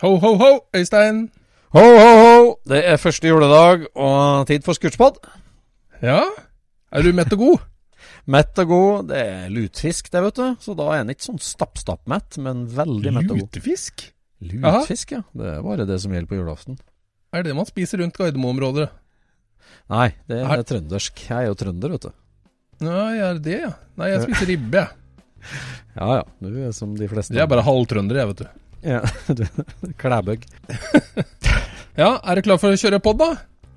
Ho, ho, ho, Øystein. Ho, ho, ho! Det er første juledag og tid for Scootspod. Ja, er du mett og god? Mett og god. Det er lutfisk, det, vet du. Så da er en ikke sånn stapp-stapp-mett, men veldig mett og god. Lutefisk? Lutfisk, ja. Det er bare det som gjelder på julaften. Er det det man spiser rundt Gardermo-området? Nei, det Er- er trøndersk. Jeg er jo trønder, vet du. Nei, er det det, ja? Nei, jeg spiser ribbe, jeg. Ja ja, du er som de fleste. Jeg er bare halvtrønder, jeg, vet du. Ja, du, Klæbøgg. Ja, er du klar for å kjøre pod, da?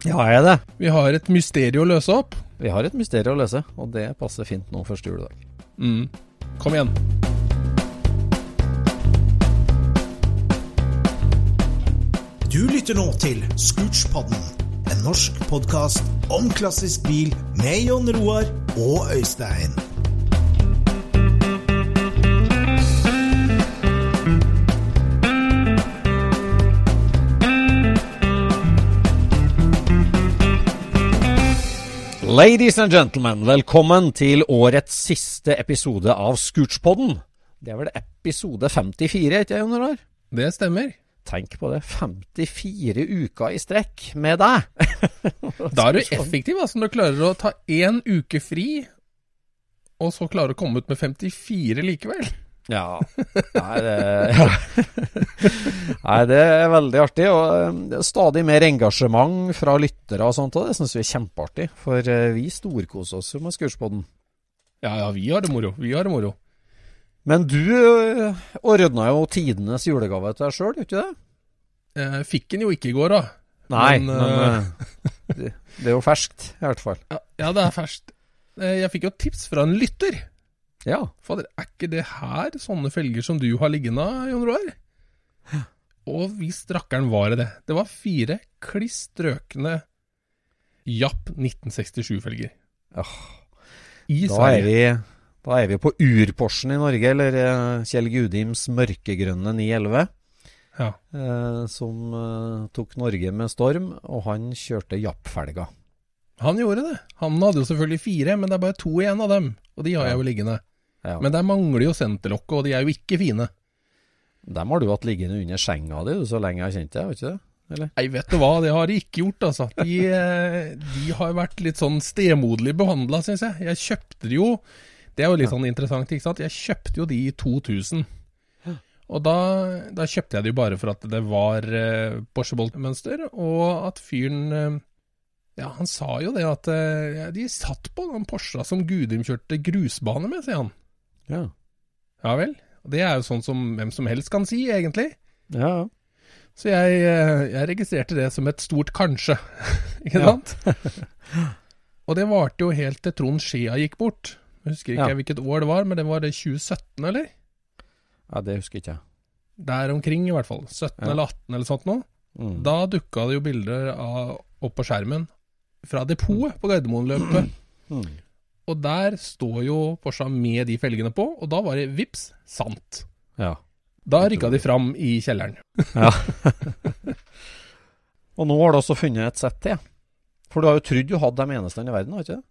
Ja, jeg er det. Vi har et mysterium å løse opp. Vi har et mysterium å løse, og det passer fint nå første juledag. Mm. Kom igjen. Du lytter nå til Scootspodden, en norsk podkast om klassisk bil med Jon Roar og Øystein. Ladies and gentlemen, velkommen til årets siste episode av Scootspodden. Det er vel episode 54, ikke Jon Roar? Det stemmer. Tenk på det, 54 uker i strekk med deg. Da er du effektiv, altså, når du klarer å ta én uke fri, og så klarer å komme ut med 54 likevel. Ja. Nei, det, ja. Nei, det er veldig artig. Og eh, stadig mer engasjement fra lyttere og sånt, og det syns vi er kjempeartig. For eh, vi storkoser oss jo med Skurspodden. Ja, ja, vi har det moro. Vi har det moro. Men du eh, ordna jo tidenes julegave til deg sjøl, gjorde du ikke det? Jeg fikk den jo ikke i går, da. Nei, Men, men, eh, det, det er jo ferskt, i hvert fall. Ja, ja, det er ferskt. Jeg fikk jo tips fra en lytter. Ja. Fader, er ikke det her sånne felger som du har liggende, Jon Roar? Og hvis rakkeren var det det. Det var fire kliss strøkne Japp 1967-felger. Ja. I Da er, vi, da er vi på ur-Porschen i Norge, eller eh, Kjell Gudims mørkegrønne 911. Ja. eh, som eh, tok Norge med storm, og han kjørte Japp-felga. Han gjorde det. Han hadde jo selvfølgelig fire, men det er bare to igjen av dem. Og de har jeg jo liggende. Ja. Men der mangler jo senterlokket, og de er jo ikke fine. Dem har du hatt liggende under senga di så lenge jeg har kjent deg, har ikke det? Eller? Nei, vet du hva, det har de ikke gjort, altså. De, eh, de har vært litt sånn stemoderlig behandla, syns jeg. Jeg kjøpte de jo Det er jo litt sånn interessant, ikke sant. Jeg kjøpte jo de i 2000. Og da, da kjøpte jeg de bare for at det var eh, Borsebolt-mønster, og at fyren eh, Ja, han sa jo det at eh, de satt på den Porscha som Gudim kjørte grusbane med, sier han. Ja. Ja vel. Det er jo sånn som hvem som helst kan si, egentlig. Ja. Så jeg, eh, jeg registrerte det som et stort kanskje, ikke Ja. sant? og det varte jo helt til Trond Skia gikk bort. Jeg husker ikke Ja. hvilket år det var, men det var det 2017, eller? ja, det husker ikke jeg. Der omkring, i hvert fall. 17 Ja. eller 18 eller sånt noe. Mm. Da dukka det jo bilder av, opp på skjermen fra depotet på Gardermoen-løpet. Mm. Og der står jo Porscha med de felgene på, og da var det vips, sant. Ja. Da rykka de fram i kjelleren. ja. og nå har du også funnet et sett til. For du har jo trodd du hadde de eneste i verden, har du ikke det?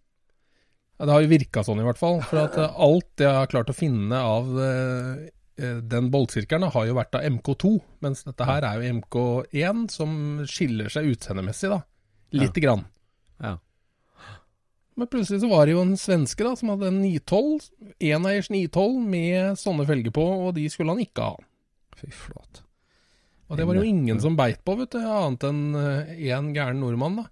Ja, det har jo virka sånn, i hvert fall. For at eh, alt jeg har klart å finne av eh, eh, den boltsirkelen, har jo vært av MK2. Mens dette her er jo MK1, som skiller seg utseendemessig, da. Lite grann. Ja. Men plutselig så var det jo en svenske da, som hadde en 912, eneiers 912 med sånne felger på, og de skulle han ikke ha. Fy flate. Og det var jo ingen som beit på, vet du, annet enn én gæren nordmann, da.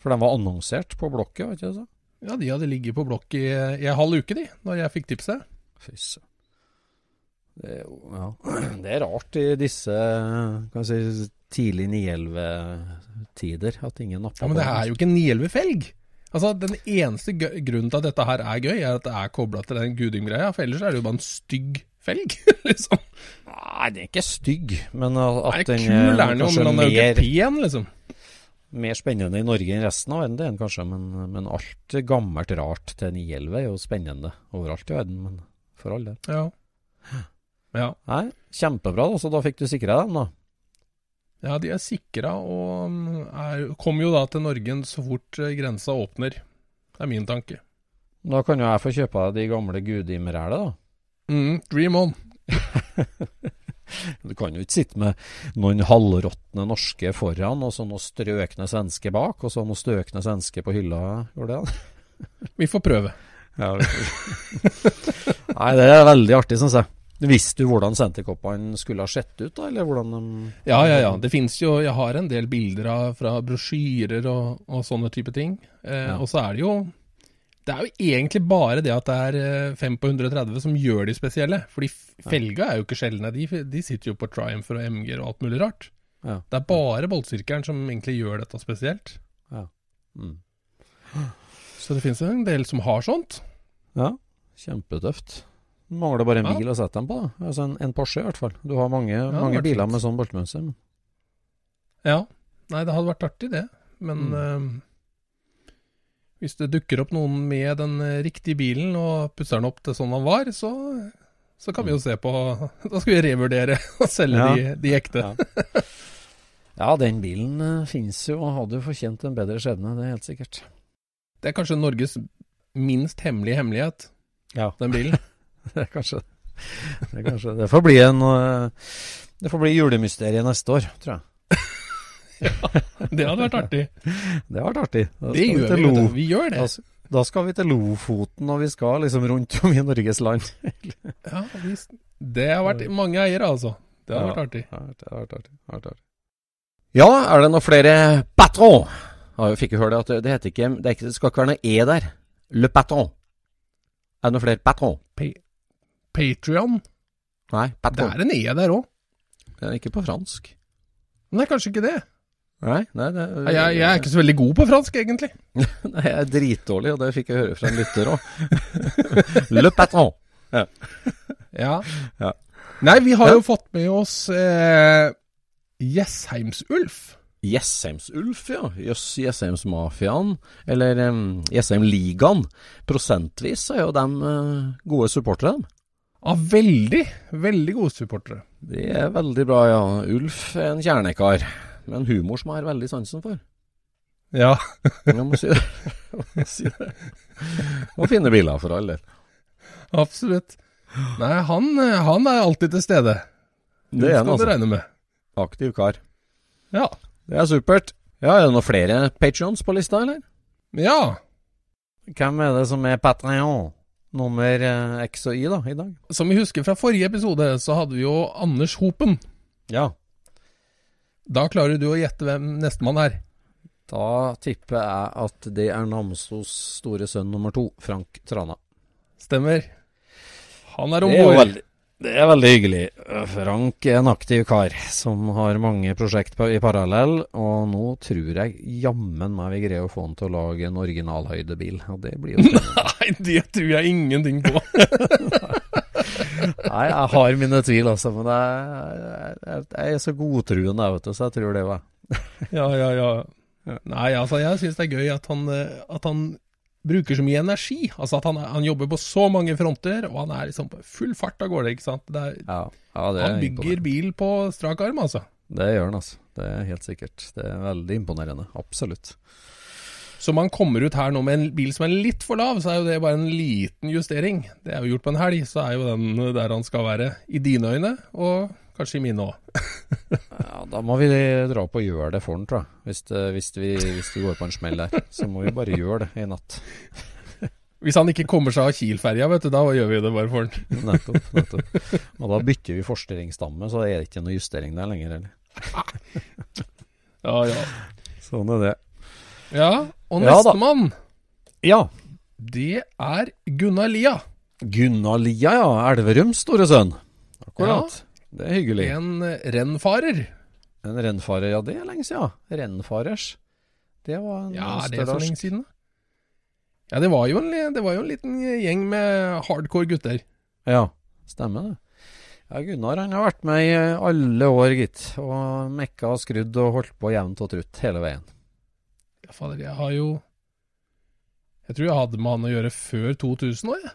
For den var annonsert på blokket, var ikke det så? Ja, de hadde ligget på blokk i, i en halv uke, de, når jeg fikk tipset. Fy søren. Det, ja. det er rart i disse kan si, tidlig 9-11-tider at ingen napper Ja, Men det er jo ikke en 911-felg. Altså, Den eneste grunnen til at dette her er gøy, er at det er kobla til den guding-greia. For ellers er det jo bare en stygg felg, liksom. Nei, den er ikke stygg, men at Nei, den er den jo, men han er mer, pen, liksom. mer spennende i Norge enn resten av verden, det er den kanskje. Men, men alt gammelt rart til 911 er jo spennende overalt i verden. Men for all del. Ja. ja. Nei, kjempebra, da. Så da fikk du sikra dem, da. Ja, de er sikra og mm, er, kommer jo da til Norge så fort eh, grensa åpner. Det er min tanke. Da kan jo jeg få kjøpe de gamle Gudim-rælet, da. Mm, dream on. Du kan jo ikke sitte med noen halvråtne norske foran, og så noen strøkne svenske bak, og så noen støkne svenske på hylla. Går det? Vi får prøve. Ja, Nei, det er veldig artig, syns jeg. Visste du hvordan senterkoppene skulle ha sett ut, da? Eller hvordan de Ja, ja, ja. Det fins jo Jeg har en del bilder av, fra brosjyrer og, og sånne type ting. Eh, Ja. Og så er det jo Det er jo egentlig bare det at det er eh, 5 på 130 som gjør de spesielle. Fordi felga er jo ikke sjeldne. De, de sitter jo på Triumpher og MG og alt mulig rart. Ja. Det er bare boltsirkelen som egentlig gjør dette spesielt. Mm. Så det fins en del som har sånt. Ja, kjempetøft. Mangler bare en Ja. bil å sette dem på, da. Altså en, en Porsche, i hvert fall. Du har mange, ja, mange biler med sånn boltmønster. Ja. Nei, det hadde vært artig, det. Men Mm. uh, hvis det dukker opp noen med den eh, riktige bilen og pusser den opp til sånn han var, så, så kan vi jo se på Da skal vi revurdere og selge Ja. de, de ekte. Ja. den bilen uh, finnes jo og hadde jo fortjent en bedre skjebne, det er helt sikkert. Det er kanskje Norges minst hemmelige hemmelighet, Ja, den bilen. det er kanskje det. Er kanskje, det får bli en uh, Det får bli julemysteriet neste år, tror jeg. Det hadde vært artig. Det hadde vært artig. Det gjør vi, Lo- Vi gjør det. Da, da skal vi til Lofoten, og vi skal liksom rundt om i Norges land. Ja, vi, det har vært mange eiere, altså. Det har Ja. vært artig. Ja, det har vært artig. Vært artig. Ja, er det noen flere patron? Ja, jeg fikk jo høre det at det, det heter ikke det, ikke det skal ikke være noe E der. Le patron. Er det noen flere patron? Patrion. Nei, Det er en E der òg. Ikke på fransk. Nei, kanskje ikke det. Nei, nei det, Jeg, jeg er ikke så veldig god på fransk, egentlig. Nei, jeg er dritdårlig, og det fikk jeg høre fra en lytter òg. Le patron. Ja. Ja. Nei, vi har Ja. jo fått med oss eh, Jessheimsulf. Jessheimsulf, ja. Jøss, Jessheimsmafiaen. Eller um, Jessheimligaen. Prosentvis er jo de uh, gode supportere, dem. Ja, veldig, veldig gode supportere. De er veldig bra, ja. Ulf er en kjernekar. Med en humor som jeg har veldig sansen for. Ja. Jeg må si det. Jeg må si det. Og fine biler, for all del. Absolutt. Nei, han, han er alltid til stede. Det er han, skal du altså. regne med. Aktiv kar. Ja. Det er supert. Ja, Er det noen flere patrions på lista, eller? Ja. Hvem er det som er Patreon? Nummer eh, X og Y, da, i dag? Som vi husker fra forrige episode, så hadde vi jo Anders Hopen. Ja. Da klarer du å gjette hvem nestemann er. Da tipper jeg at det er Namsos store sønn nummer to, Frank Trana. Stemmer. Han er om bord. Det er veldig hyggelig. Frank er en aktiv kar som har mange prosjekt i parallell, og nå tror jeg jammen meg vi greier å få han til å lage en originalhøydebil. Og det blir jo spennende. Nei, det tror jeg ingenting på. Nei, jeg har mine tvil, altså, men jeg, jeg, jeg er så godtruende, vet du, så jeg tror det jeg. Ja, ja, ja. Nei, altså, jeg syns det er gøy at han, eh, at han bruker så mye energi. Altså at han, han jobber på så mange fronter, og han er liksom på full fart av gårde. ikke sant? Det er, Ja, ja det han bygger bil på strak arm, altså. Det gjør han, altså. Det er helt sikkert. Det er veldig imponerende. Absolutt. Så om han kommer ut her nå med en bil som er litt for lav, så er jo det bare en liten justering. Det er jo gjort på en helg, så er jo den der han skal være, i dine øyne, og kanskje i mine òg. Ja, Da må vi dra på og gjøre det for den, tror jeg. Hvis, det, hvis, vi, hvis vi går på en smell der. Så må vi bare gjøre det i natt. Hvis han ikke kommer seg av Kiel-ferja, vet du, da gjør vi det bare for han. Nettopp. nettopp. Og da bytter vi forsterringsstamme, så er det ikke noe justering der lenger. Eller? Ja, ja. Sånn er det. Ja, og Ja nestemann, Ja. det er Gunnar Lia. Gunnar Lia, ja. Elverums store sønn. Akkurat. Det er hyggelig. En eh, rennfarer. En rennfarer, ja det er lenge siden. Rennfarers. Det var en Ja, er det så lenge siden? Ja, det var en, det var jo en liten gjeng med hardcore gutter. Ja, stemmer det. Ja, Gunnar han har vært med i alle år, gitt. Og mekka og skrudd og holdt på jevnt og trutt hele veien. Ja, fader, jeg har jo Jeg tror jeg hadde med han å gjøre før 2000 òg, jeg.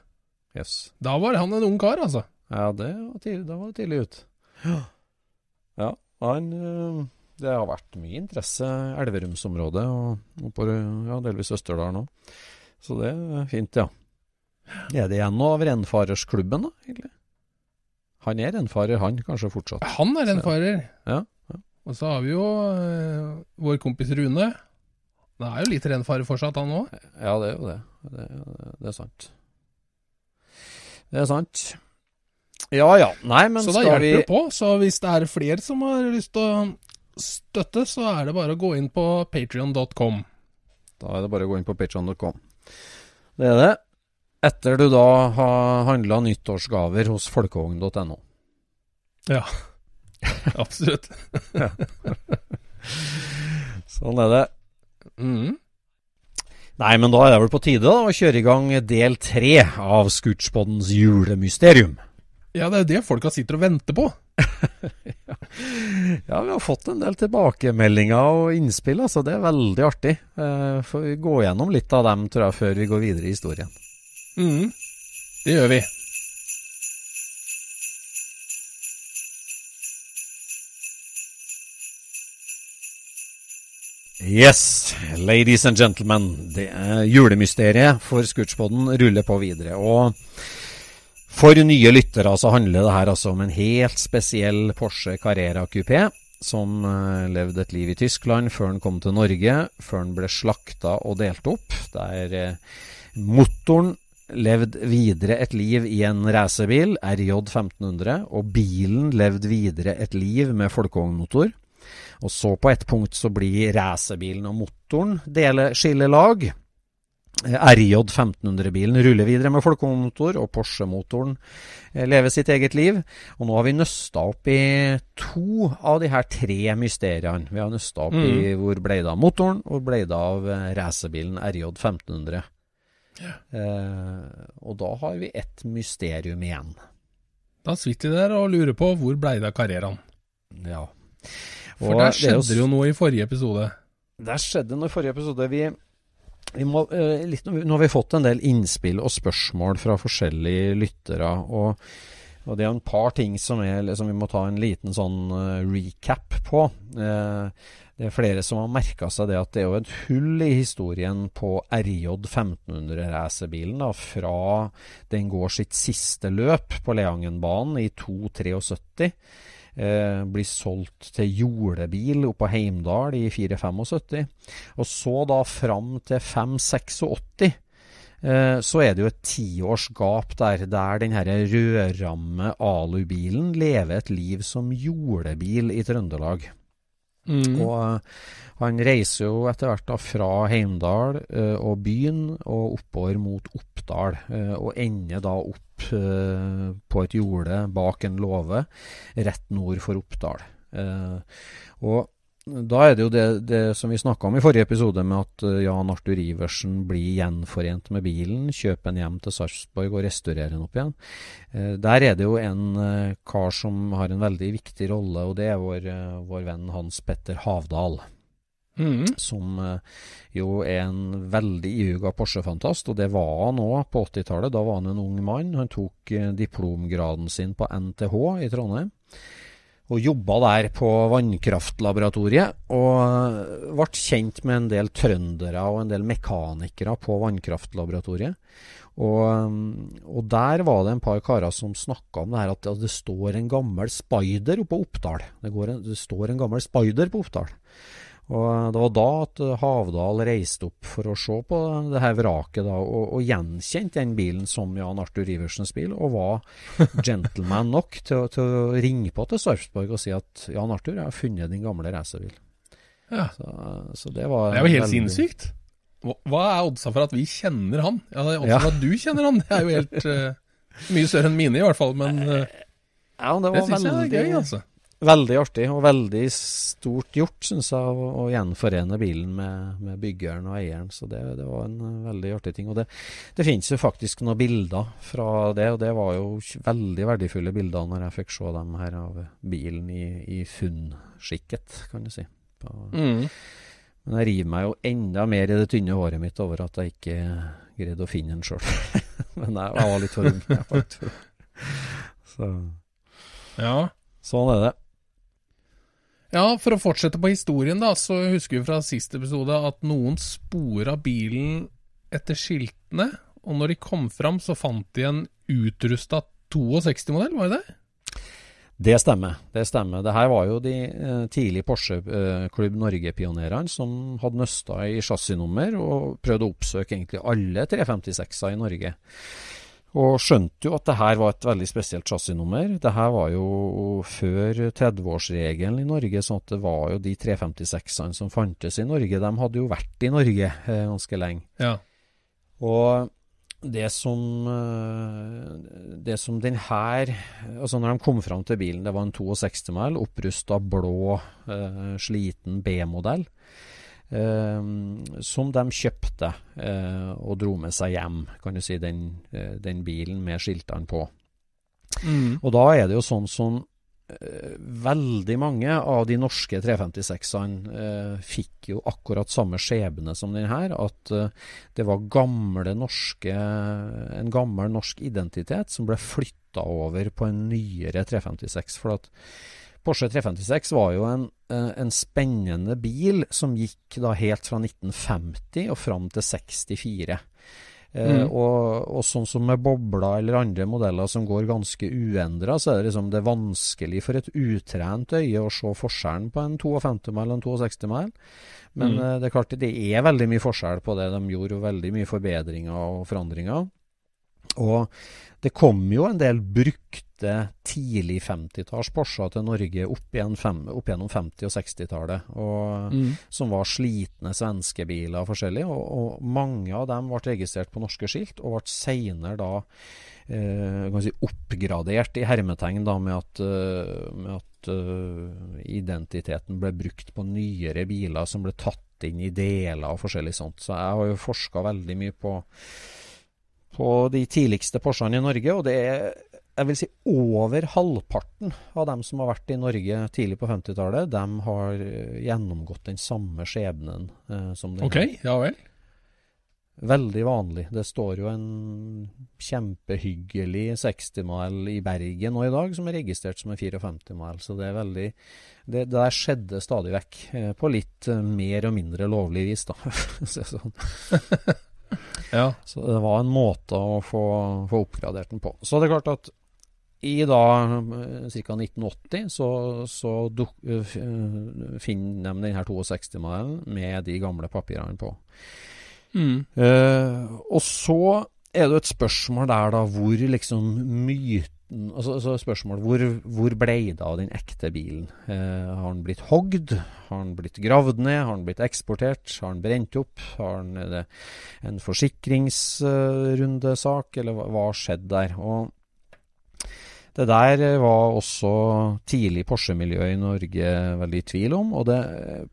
Yes. Da var han en ung kar, altså. Ja, det var tidlig, da var det tidlig ut. Ja. ja han øh, Det har vært mye interesse i Elverumsområdet og, og på ja, delvis Østerdalen òg. Så det er fint, ja. Er det igjen noe av rennfarersklubben, da, egentlig? Han er rennfarer, han, kanskje fortsatt. Han er rennfarer. Ja, Og så har vi jo eh, vår kompis Rune. Det er jo litt rennfarer fortsatt, han òg. Ja, det er jo det. Det, det er sant. Det er sant. Ja ja. Nei, men Så da skal hjelper vi det på. Så hvis det er flere som har lyst til å støtte, så er det bare å gå inn på patrion.com. Da er det bare å gå inn på patreon.com. Det er det. Etter du da har handla nyttårsgaver hos folkevogn.no. Ja, absolutt. Sånn er det. Mm. Nei, men da er det vel på tide da, å kjøre i gang del tre av Scootspoddens julemysterium. Ja, det er jo det folka sitter og venter på. Ja, vi har fått en del tilbakemeldinger og innspill, altså. Det er veldig artig. Eh, får vi gå gjennom litt av dem, tror jeg, før vi går videre i historien. Mhm. Det gjør vi. Yes, ladies and gentlemen. Det er julemysteriet for Scootspoden ruller på videre. Og for nye lyttere så handler det her altså om en helt spesiell Porsche Carrera Coupé. Som eh, levde et liv i Tyskland før den kom til Norge, før den ble slakta og delt opp. Der eh, motoren levde videre et liv i en racerbil, RJ 1500, og bilen levde videre et liv med folkevognmotor. Og så på et punkt så blir racerbilen og motoren dele skillelag. Eh, RJ 1500-bilen ruller videre med folkemotor, og Porsche-motoren eh, lever sitt eget liv. Og nå har vi nøsta opp i to av de her tre mysteriene. Vi har nøsta opp i hvor ble det av motoren, og hvor ble det av eh, racerbilen RJ 1500. Eh, og da har vi ett mysterium igjen. Da sitter vi der og lurer på hvor blei det av karrierene. Ja. For der er skjedde det jo noe i forrige episode. Der skjedde noe i forrige episode. Vi må, eh, litt, nå har vi fått en del innspill og spørsmål fra forskjellige lyttere. Og, og det er en par ting som, er, som vi må ta en liten sånn eh, recap på. Eh, det er flere som har merka seg det at det er jo et hull i historien på RJ 1500-racerbilen fra den går sitt siste løp på Leangenbanen i 273 eh, blir solgt til jordebil oppe på Heimdal i 475. Og så da fram til 586 eh, så er det jo et tiårsgap der, der den rødramme alubilen lever et liv som jordebil i Trøndelag. Mm. Og eh, han reiser jo etter hvert da fra Heimdal uh, og byen og oppover mot Oppdal, uh, og ender da opp uh, på et jorde bak en låve rett nord for Oppdal. Og da er det jo det, det som vi snakka om i forrige episode, med at eh, Jan Arthur Iversen blir gjenforent med bilen, kjøper den hjem til Sarpsborg og restaurerer den opp igjen. Eh, Der er det jo en eh, kar som har en veldig viktig rolle, og det er vår, vår venn Hans Petter Havdal. Mm. som jo er en veldig ihuga Porsche-fantast, og det var han òg på 80-tallet. Da var han en ung mann. Han tok diplomgraden sin på NTH i Trondheim. Og jobba der på vannkraftlaboratoriet, og eh, ble kjent med en del trøndere og en del mekanikere på vannkraftlaboratoriet. Og, mm, og der var det en par karer som snakka om det her at det står en gammel spider oppe på Oppdal. Det, en, det står en gammel spider på Oppdal. Og Det var da at Havdal reiste opp for å se på det her vraket da, og, og gjenkjente den bilen som Jan Arthur Riversens bil, og var gentleman nok til, til å ringe på til Sarpsborg og si at Jan Arthur, jeg har funnet din gamle racerbil. Ja. Så, så det var Det er jo helt veldig- sinnssykt. Hva er oddsa for at vi kjenner han? Ja, oddsa Ja. for at du kjenner han. Det er jo helt uh, mye større enn mine, i hvert fall. Men uh, Ja, det det var syns jeg er gøy, altså. Veldig artig, og veldig stort gjort, syns jeg, å, å gjenforene bilen med, med byggeren og eieren. Så det, det var en eh, veldig artig ting. Og det, det finnes jo faktisk noen bilder fra det, og det var jo veldig verdifulle bilder når jeg fikk se dem her av bilen i, i funnskikket, kan du si. På, Mm. Men jeg river meg jo enda mer i det tynne håret mitt over at jeg ikke greide å finne den sjøl. Men jeg, var litt for ung. Så Ja. sånn er det. Ja, for å fortsette på historien, da, så husker vi fra siste episode at noen spora bilen etter skiltene, og når de kom fram, så fant de en utrusta 62-modell, var det det? Det stemmer. det stemmer. Det her var jo de eh, tidlige Porsche eh, Norge-pionerene som hadde nøsta i chassisnummer og prøvde å oppsøke egentlig alle 356-er i Norge. Og skjønte jo at det her var et veldig spesielt chassisnummer. Det her var jo før 30-årsregelen i Norge, sånn at det var jo de 356-ene som fantes i Norge. De hadde jo vært i Norge eh, ganske lenge. Ja. Og det som eh, Det som den her Altså når de kom fram til bilen, det var en 62-mæl, opprusta blå, eh, sliten B-modell. Eh, som de kjøpte eh, og dro med seg hjem, kan du si, den, eh, den bilen med skiltene på. Mm. Og da er det jo sånn som veldig mange av de norske 356-ene eh, fikk jo akkurat samme skjebne som den her, at eh, det var gamle norske, en gammel norsk identitet som ble flytta over på en nyere 356. For at Porsche 356 var jo en, eh, en spennende bil som gikk da helt fra 1950 og fram til 64. Eh, Mm. og, og sånn som med bobler eller andre modeller som går ganske uendra, så er det liksom det vanskelig for et utrent øye å se forskjellen på en 52-mæl og en 62-mæl. Men Mm. eh, det er klart det er veldig mye forskjell på det. De gjorde jo veldig mye forbedringer og forandringer. Og det kom jo en del brukte tidlig 50-talls Porscher til Norge opp, fem, opp gjennom 50- og 60-tallet. Mm. som var slitne svenske biler forskjellig. Og, og mange av dem ble registrert på norske skilt, og ble senere da eh, kan si oppgradert i hermetegn da med at, eh, med at uh, identiteten ble brukt på nyere biler som ble tatt inn i deler og forskjellig sånt. Så jeg har jo forska veldig mye på, på de tidligste Porschene i Norge, og det er jeg vil si over halvparten av dem som har vært i Norge tidlig på 50-tallet, de har eh, gjennomgått den samme skjebnen eh, som den Ok, ja vel. Veldig vanlig. Det står jo en kjempehyggelig 60-mile i Bergen nå i dag, som er registrert som en 54-mile. Så det er veldig Det, det der skjedde stadig vekk. Eh, på litt eh, mer og mindre lovlig vis, da. Så sånn. Ja. Så det var en måte å få, få oppgradert den på. Så det er klart at i da ca. 1980 så, så duk, uh, finner de denne 62-modellen med de gamle papirene på. Mm. Uh, og så er det et spørsmål der da hvor liksom myten Altså, altså spørsmål hvor, hvor ble det av den ekte bilen? Eh, har den blitt hogd? Har den blitt gravd ned? Har den blitt eksportert? Har den brent opp? Har den, det en forsikringsrundesak, eller hva, hva har skjedd der? Og det der var også tidlig Porsche-miljøet i Norge veldig i tvil om. Og det,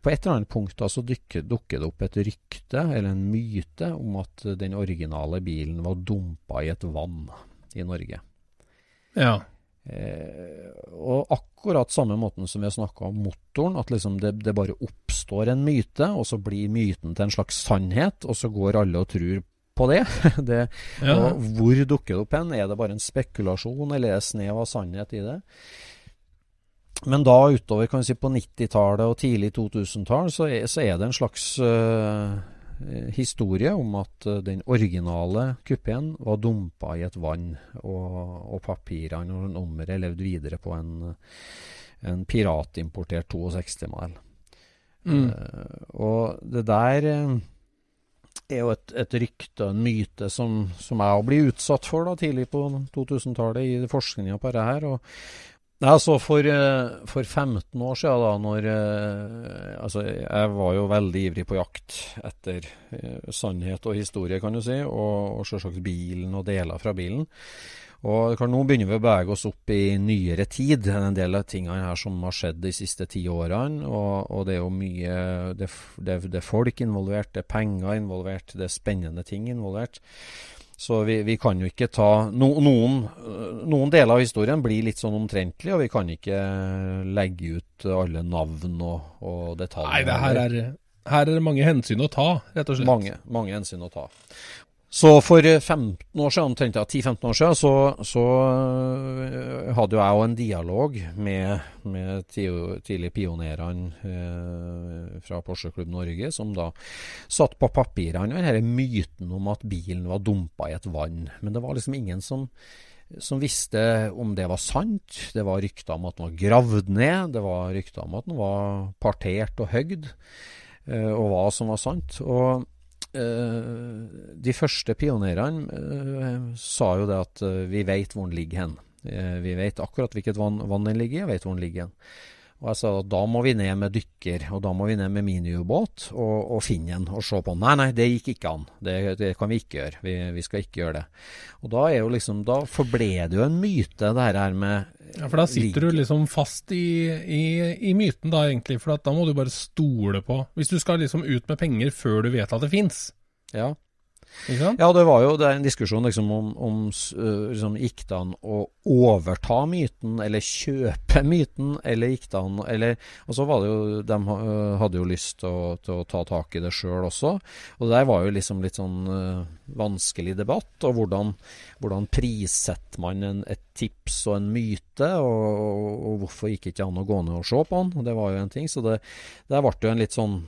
på et eller annet punkt da, så dukker, dukker det opp et rykte, eller en myte, om at den originale bilen var dumpa i et vann i Norge. Ja. Eh, og akkurat samme måten som vi har snakka om motoren. At liksom det, det, bare oppstår en myte, og så blir myten til en slags sannhet, og så går alle og tror på det. det ja. og hvor dukker det opp hen? Er det bare en spekulasjon, eller er det snev av sannhet i det? Men da utover kan vi si på 90-tallet og tidlig 2000-tall, så, så, er det en slags uh, historie om at uh, den originale kupeen var dumpa i et vann, og, og papirene og nummeret levde videre på en, en piratimportert 62-mal. Mm. Uh, og det der er jo et, et rykte, en myte, som, som jeg blir utsatt for da, tidlig på 2000-tallet i forskninga på dette her. Og, altså for, eh, for, 15 år siden, da, når eh, Altså, jeg var jo veldig ivrig på jakt etter eh, sannhet og historie, kan du si, og, og selvsagt bilen og deler fra bilen. Og Nå begynner vi å bevege oss opp i nyere tid. Er en del av tingene her som har skjedd de siste ti årene. Og, og, det er jo mye det, er folk involvert, det er penger involvert, det er spennende ting involvert. Så vi, vi kan jo ikke ta no, noen, noen, deler av historien blir litt sånn omtrentlig, og vi kan ikke legge ut alle navn og, og detaljer. Nei, det her er, her er det mange hensyn å ta, rett og slett. Mange, mange hensyn å ta. Så for 15 eh, år siden, omtrent 10-15 år siden, så, så eh, hadde jo jeg òg en dialog med, med tidlig pionerene eh, fra Porsche Klubb Norge, som da satt på papirene denne myten om at bilen var dumpa i et vann. Men det var liksom ingen som, som visste om det var sant. Det var rykter om at den var gravd ned, det var rykter om at den var partert og høgd, eh, og hva som var sant. og de første pionerene uh, sa jo det at uh, vi vet hvor den ligger hen. Vi vet akkurat hvilket vann, vann den ligger i, og vet hvor den ligger hen. Og jeg sa at da må vi ned med dykker, og da må vi ned med miniubåt og, og finne en og se på den. Nei, nei, det gikk ikke an. Det, det kan vi ikke gjøre. Vi, vi, skal ikke gjøre det. Og da er jo liksom, da forble det jo en myte, det her med Ja, for da sitter du liksom fast i, i, i myten da, egentlig. For da må du bare stole på Hvis du skal liksom ut med penger før du vet at det fins. Ja. Ja, det var jo det en diskusjon liksom, om, om liksom, gikk det an å overta myten, eller kjøpe myten, eller gikk det an eller, Og så var det jo De hadde jo lyst til å, til å ta tak i det sjøl også. Og det der var jo liksom litt sånn uh, vanskelig debatt. Og hvordan, hvordan prissetter man en, et tips og en myte, og, og, og hvorfor gikk det ikke an å gå ned og se på den? Det var jo en ting. Så det der ble jo en litt sånn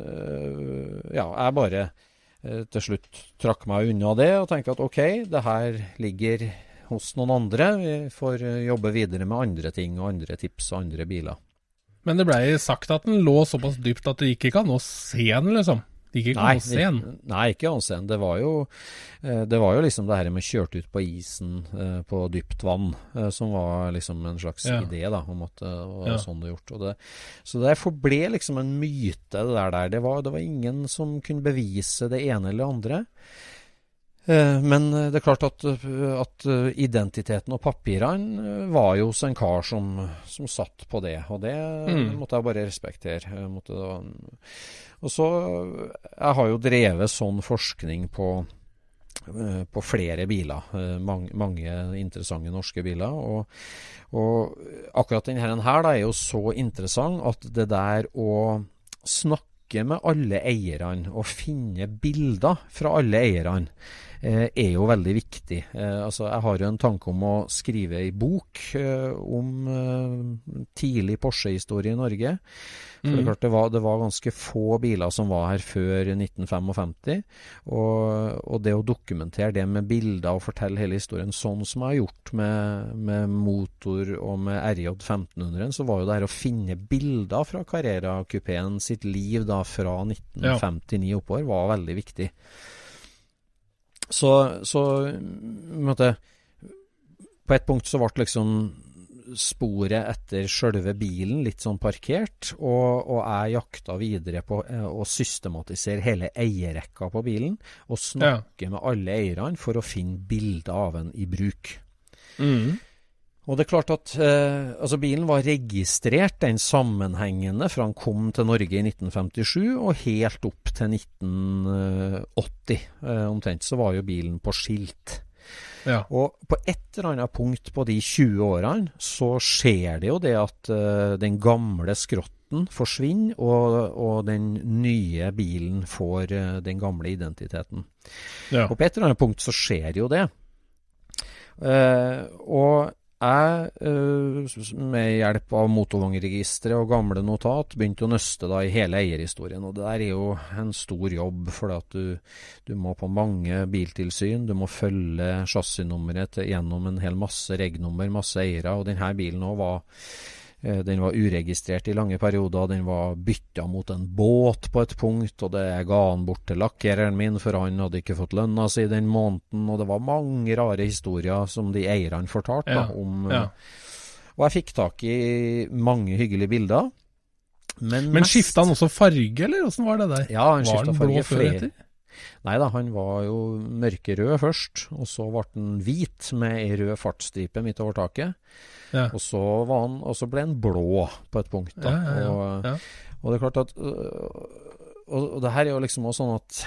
uh, Ja, jeg bare Eh, til slutt trakk meg unna det og tenkte at ok, det her ligger hos noen andre. Vi får eh, jobbe videre med andre ting og andre tips og andre biler. Men det blei sagt at den lå såpass dypt at gikk ikke an å se den, liksom? Det gikk ikke den? Nei, ikke onsen. Det var jo, eh, det var jo liksom det her med kjørt ut på isen eh, på dypt vann, eh, som var liksom en slags ja. idé da, om at det var ja. sånn det gjort. Det, så det forble liksom en myte, det der. der. Det var, det var ingen som kunne bevise det ene eller det andre. Men det er klart at, at, identiteten og papirene var jo hos en kar som, som satt på det, og det mm. måtte jeg bare respektere. Jeg måtte da, og så Jeg har jo drevet sånn forskning på, eh, på flere biler. Eh, mange, mange, interessante norske biler. Og, og akkurat denne her da, er jo så interessant at det der å snakke med alle eierne og finne bilder fra alle eierne er jo veldig viktig. Eh, altså, jeg har jo en tanke om å skrive ei bok eh, om tidlig Porsche-historie i Norge. For mm. det, klart det, var, det, var, ganske få biler som var her før 1955. Og, og, det å dokumentere det med bilder og fortelle hele historien sånn som jeg har gjort med, med motor og med RJ 1500, så var jo det her å finne bilder fra Carrera-kupeen sitt liv da fra 1959 ja. oppover, var veldig viktig. Så, så måtte, På et punkt så ble liksom sporet etter sjølve bilen litt sånn parkert, og, og jeg jakta videre på eh, å systematisere hele eierrekka på bilen, og snakke ja. med alle eierne for å finne bilder av en i bruk. Mm. Og det er klart at eh, altså bilen var registrert, den sammenhengende, fra han kom til Norge i 1957 og helt opp til 1980 eh, omtrent, så var jo bilen på skilt. Ja. Og på et eller annet punkt på de 20 årene så skjer det jo det at eh, den gamle skrotten forsvinner, og, og, den nye bilen får uh, den gamle identiteten. Ja. Og på et eller annet punkt så skjer jo det. Uh, og jeg, uh, med hjelp av motorvognregisteret og gamle notat, begynte å nøste da i hele eierhistorien. Og det der er jo en stor jobb, for du, du må på mange biltilsyn. Du må følge chassisnummeret gjennom en hel masse regnummer, masse eiere. Og denne bilen òg var Eh, den var uregistrert i lange perioder. Den var bytta mot en båt på et punkt, og det ga han bort til lakkereren min, for han hadde ikke fått lønna si den måneden. Og det var mange rare historier som de eierne fortalte Ja, da, om. ja. eh, Og jeg fikk tak i mange hyggelige bilder. Men, Men skifta han også farge, eller åssen var det der? Ja, han skifta farge blå før etter? Nei da, han var jo mørkerød først, og så ble han hvit med ei rød fartsstripe midt over taket. Ja. Og så, var han, og så ble han blå på et punkt. Da. Ja. Og, og det er klart at øh, og, det her er jo liksom også sånn at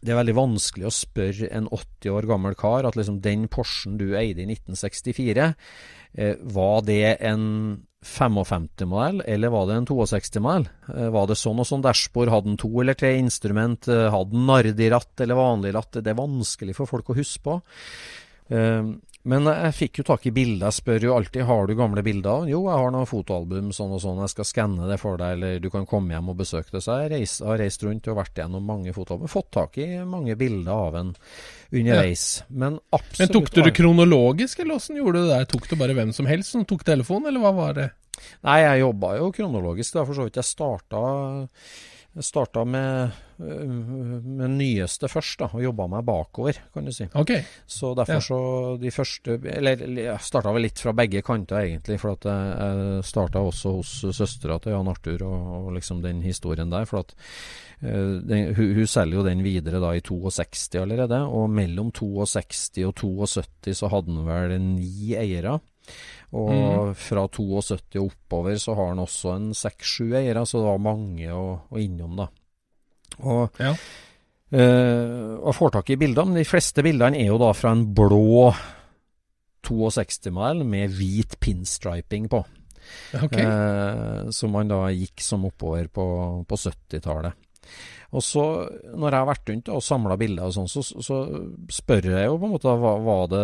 det er veldig vanskelig å spørre en 80 år gammel kar at liksom den Porschen du eide i 1964, eh, var det en 55-modell, eller var det en 62-modell? Eh, var det sånn og sånn dashbord? Hadde den to eller tre instrument? Eh, hadde den Nardi-ratt eller vanlig ratt? Det er vanskelig for folk å huske på. Men jeg fikk jo tak i bilder. Jeg spør jo alltid har du gamle bilder. Jo, jeg har noen fotoalbum sånn og sånn, jeg skal skanne det for deg, eller du kan komme hjem og besøke det. Så jeg reis, har reist rundt og vært gjennom mange fotoalbum. Fått tak i mange bilder av en underveis. Men absolutt Men tok du det kronologisk, eller åssen gjorde du det der? Tok du bare hvem som helst som tok telefonen, eller hva var det? Nei, jeg jobba jo kronologisk, da, for så vidt. Jeg starta, jeg starta med, øh, med nyeste først, da, og jobba meg bakover, kan du si. Ok. Så derfor Ja. så de første Eller jeg starta vel litt fra begge kanter, egentlig. For at jeg, jeg starta også hos søstera til Jan Arthur, og, og liksom den historien der. For at eh, den, hun, hun selger jo den videre da i 62 allerede, og mellom 62 og 72 så hadde han vel ni eiere. Og fra 72 og oppover så har han også en seks-sju eiere, så det var mange å, å innom, da. Og Ja. Eh, og får tak i bildene. men de fleste bildene er jo da fra en blå 62-modell med hvit pinstriping på. Okay. Eh, som man da gikk som oppover på, på 70-tallet. Og så, når jeg har vært rundt og samla bilder og sånn, så, så spør jeg jo på en måte hva, hva det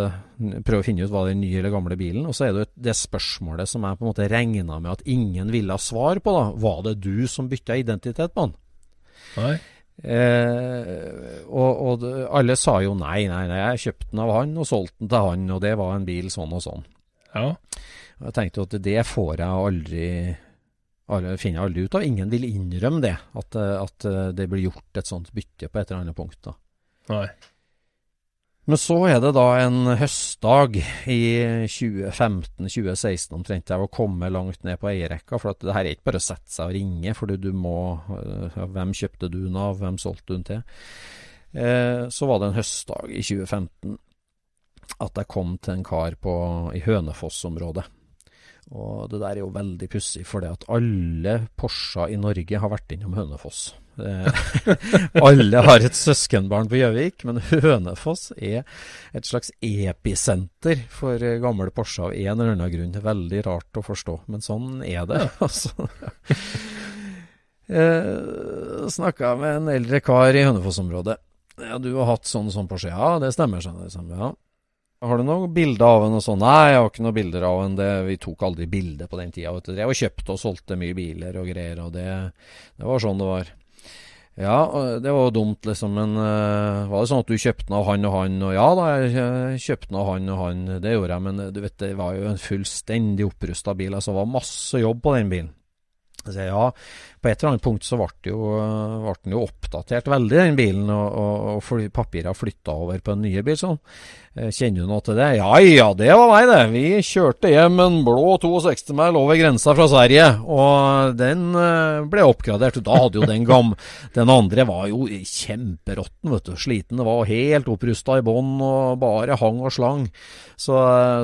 Prøver å finne ut hva det er den nye eller gamle bilen. Og så er det jo det spørsmålet som jeg på en måte regna med at ingen ville ha svar på, da. Var det du som bytta identitet på den? Nei. Eh, og, og alle sa jo nei, nei, nei, jeg kjøpte den av han og solgte den til han, og det var en bil sånn og sånn. Ja. Og Jeg tenkte jo at det får jeg aldri alle finner aldri ut av. Ingen vil innrømme det, at, eh, at eh, det blir gjort et sånt bytte på et eller annet punkt. da. Nei. Men så er det da en høstdag i 2015-2016 omtrent jeg var kommet langt ned på eierrekka. For at det her er ikke bare å sette seg og ringe, for du må øh, Hvem kjøpte du den av, hvem solgte du den til? Eh, så var det en høstdag i 2015 at jeg kom til en kar på, i Hønefoss-området. Og det der er jo veldig pussig, for det at alle Porscher i Norge har vært innom Hønefoss. Eh, alle har et søskenbarn på Gjøvik, men Hønefoss er et slags episenter for eh, gamle Porscher av en eller annen grunn. Veldig rart å forstå, men sånn er det. altså. Eh, Snakka med en eldre kar i Hønefoss-området. Ja, du har hatt sånn sånn Porsche? Ja, det stemmer. skjønner du. ja. Har du noen bilder av henne og sånn? Nei, jeg har ikke noen bilder av henne. Vi tok aldri bilder på den tida. Vet du. Jeg var kjøpt og solgte mye biler og greier, og det, det var sånn det var. Ja, det var jo dumt, liksom, men uh, var det sånn at du kjøpte den av han og han? Og ja da, jeg kjøpte den av han og han, det gjorde jeg, men du vet, det var jo en fullstendig opprusta bil. Altså, det var masse jobb på den bilen. Så jeg, ja, på et eller annet punkt så ble, jo, ble den jo oppdatert veldig, den bilen, og, og, og papirene flytta over på en nye bil. sånn. Kjenner du noe til det? Ja ja, det var meg, det. Vi kjørte hjem en blå 62-mil over grensa fra Sverige, og den eh, ble oppgradert. Da hadde jo den gam... Den andre var jo kjemperåtten, vet du. Sliten. Det var helt opprusta i bånn og bare hang og slang. Så,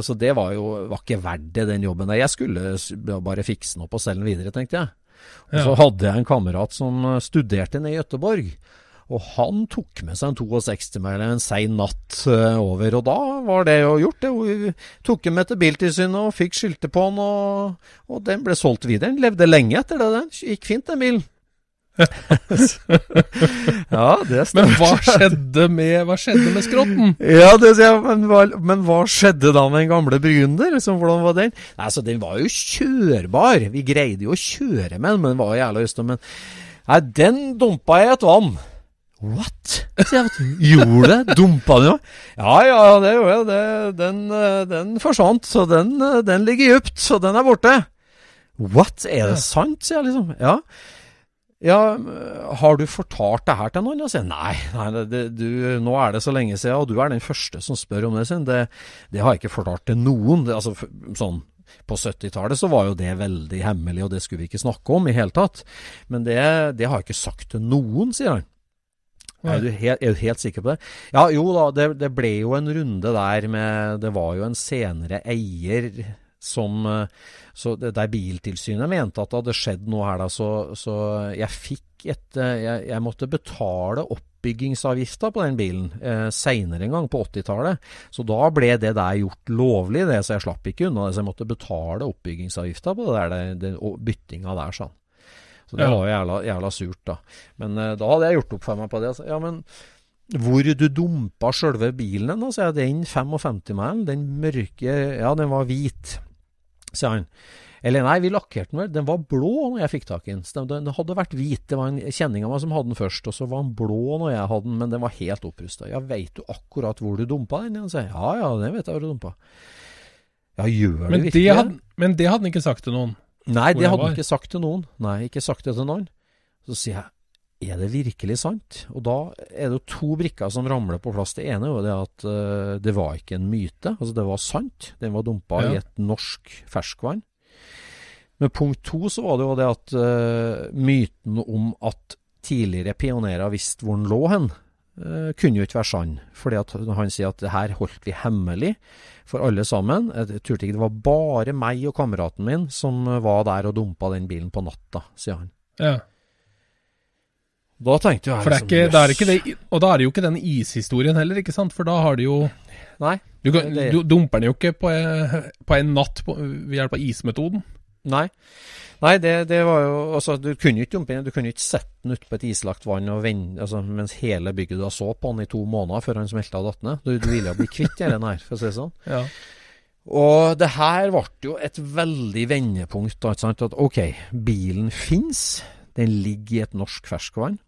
så det var jo var ikke verdt det, den jobben der. Jeg skulle bare fikse den opp og selge den videre, tenkte jeg. Og så hadde jeg en kamerat som eh, studerte nede i Gøteborg. Og han tok med seg en 62-mæler en sein natt eh, over, og da var det jo gjort. det. Vi tok den med til Biltilsynet og fikk skilte på den, og, og den ble solgt videre. Den levde lenge etter det, den. Gikk fint, den bilen. ja, det stemmer. Men hva skjedde med, hva skjedde med skrotten? Ja, det men, hva- men hva skjedde da med den gamle Brynder? Liksom, hvordan var den? Nei, altså, den var jo kjørbar. Vi greide jo å kjøre med den, men den var jævla øst. Men nei, den dumpa jeg i et vann. What? Gjorde det? Dumpa den jo? Ja, ja, det gjorde jeg. Det, den, eh, den forsvant, så den, eh, den ligger dypt, så den er borte. What? Er det sant, sier jeg liksom. Ja. Ja, har du fortalt det her til noen? Og sier nei, nei det, du, nå er det så lenge siden, og du er den første som spør om det. Sin. Det, det har jeg ikke fortalt til noen. Det, altså, sånn, på 70-tallet så var jo det veldig hemmelig, og det skulle vi ikke snakke om i hele tatt. Men det, det har jeg ikke sagt til noen, sier han. Er du, helt, er du helt sikker på det? Ja, jo da, det, det ble jo en runde der med Det var jo en senere eier som eh, så Der Biltilsynet mente at det hadde skjedd noe her, da, så, så jeg fikk et eh, jeg, jeg måtte betale oppbyggingsavgifta på den bilen eh, seinere en gang, på 80-tallet. Så da ble det der gjort lovlig, det, så jeg slapp ikke unna det. Så jeg måtte betale oppbyggingsavgifta på det der, og byttinga der, sånn. Så det Ja. var jo jævla, jævla surt, da. Men eh, da hadde jeg gjort opp for meg på det. Så, Ja, men hvor du dumpa sjølve bilen hen, jeg. Den 55-mælen, den mørke Ja, den var hvit, sier han. Eller nei, vi lakkerte den vel. Den var blå når jeg fikk tak i den. Den, hadde vært hvit. Det var en kjenning av meg som hadde den først, og så var den blå når jeg hadde den, men den var helt opprusta. Ja, veit du akkurat hvor du dumpa den? Han sier ja, ja, det vet jeg hvor du dumpa. Ja, gjør Men det, virkelig det? men det hadde han ikke sagt til noen. Nei, det det hadde han ikke sagt til noen. Nei, ikke sagt det til noen. Så sier jeg, er det virkelig sant? Og da er det jo to brikker som ramler på plass. Det ene er jo det at uh, det var ikke en myte. Altså, det var sant. Den var dumpa Ja. i et norsk ferskvann. Men punkt to så var det jo det at uh, myten om at tidligere pionerer visste hvor den lå hen, uh, kunne jo ikke være sann. Fordi at han sier at det her holdt vi hemmelig for alle sammen. Jeg turte ikke, det var bare meg og kameraten min som var der og dumpa den bilen på natta, sier han. Ja. Da tenkte jo jeg For det er liksom, ikke, det er ikke det, og da er det jo ikke den ishistorien heller, ikke sant? For da har de jo Nei. Du, kan, Det- du dumper den jo ikke på, en- på en natt på, ved hjelp av ismetoden. Nei. Nei, det, det var jo Altså, du kunne ikke dumpe den. Du kunne ikke sette den utpå et islagt vann og vende, altså, mens hele bygget da så på den i to måneder før han smelta og datt ned. Du, du ville jo bli kvitt den her, for å si det sånn. Ja. Og det her ble jo et veldig vendepunkt. Da, ikke sant? At ok, bilen fins. Den ligger i et norsk ferskvann.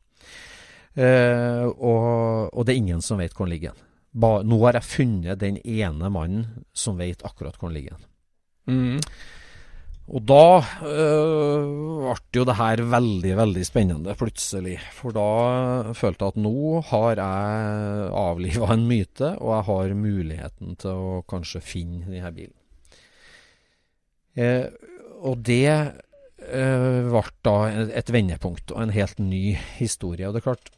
Eh, og, og det er ingen som vet hvor den ligger. Ba, nå har jeg funnet den ene mannen som vet akkurat hvor den ligger. Mm. Og da øh, ble jo det her veldig, veldig spennende plutselig. For da følte jeg at nå har jeg avliva en myte, og jeg har muligheten til å kanskje finne denne bilen. Eh, og det eh, ble da et vendepunkt og en helt ny historie. Og det er klart,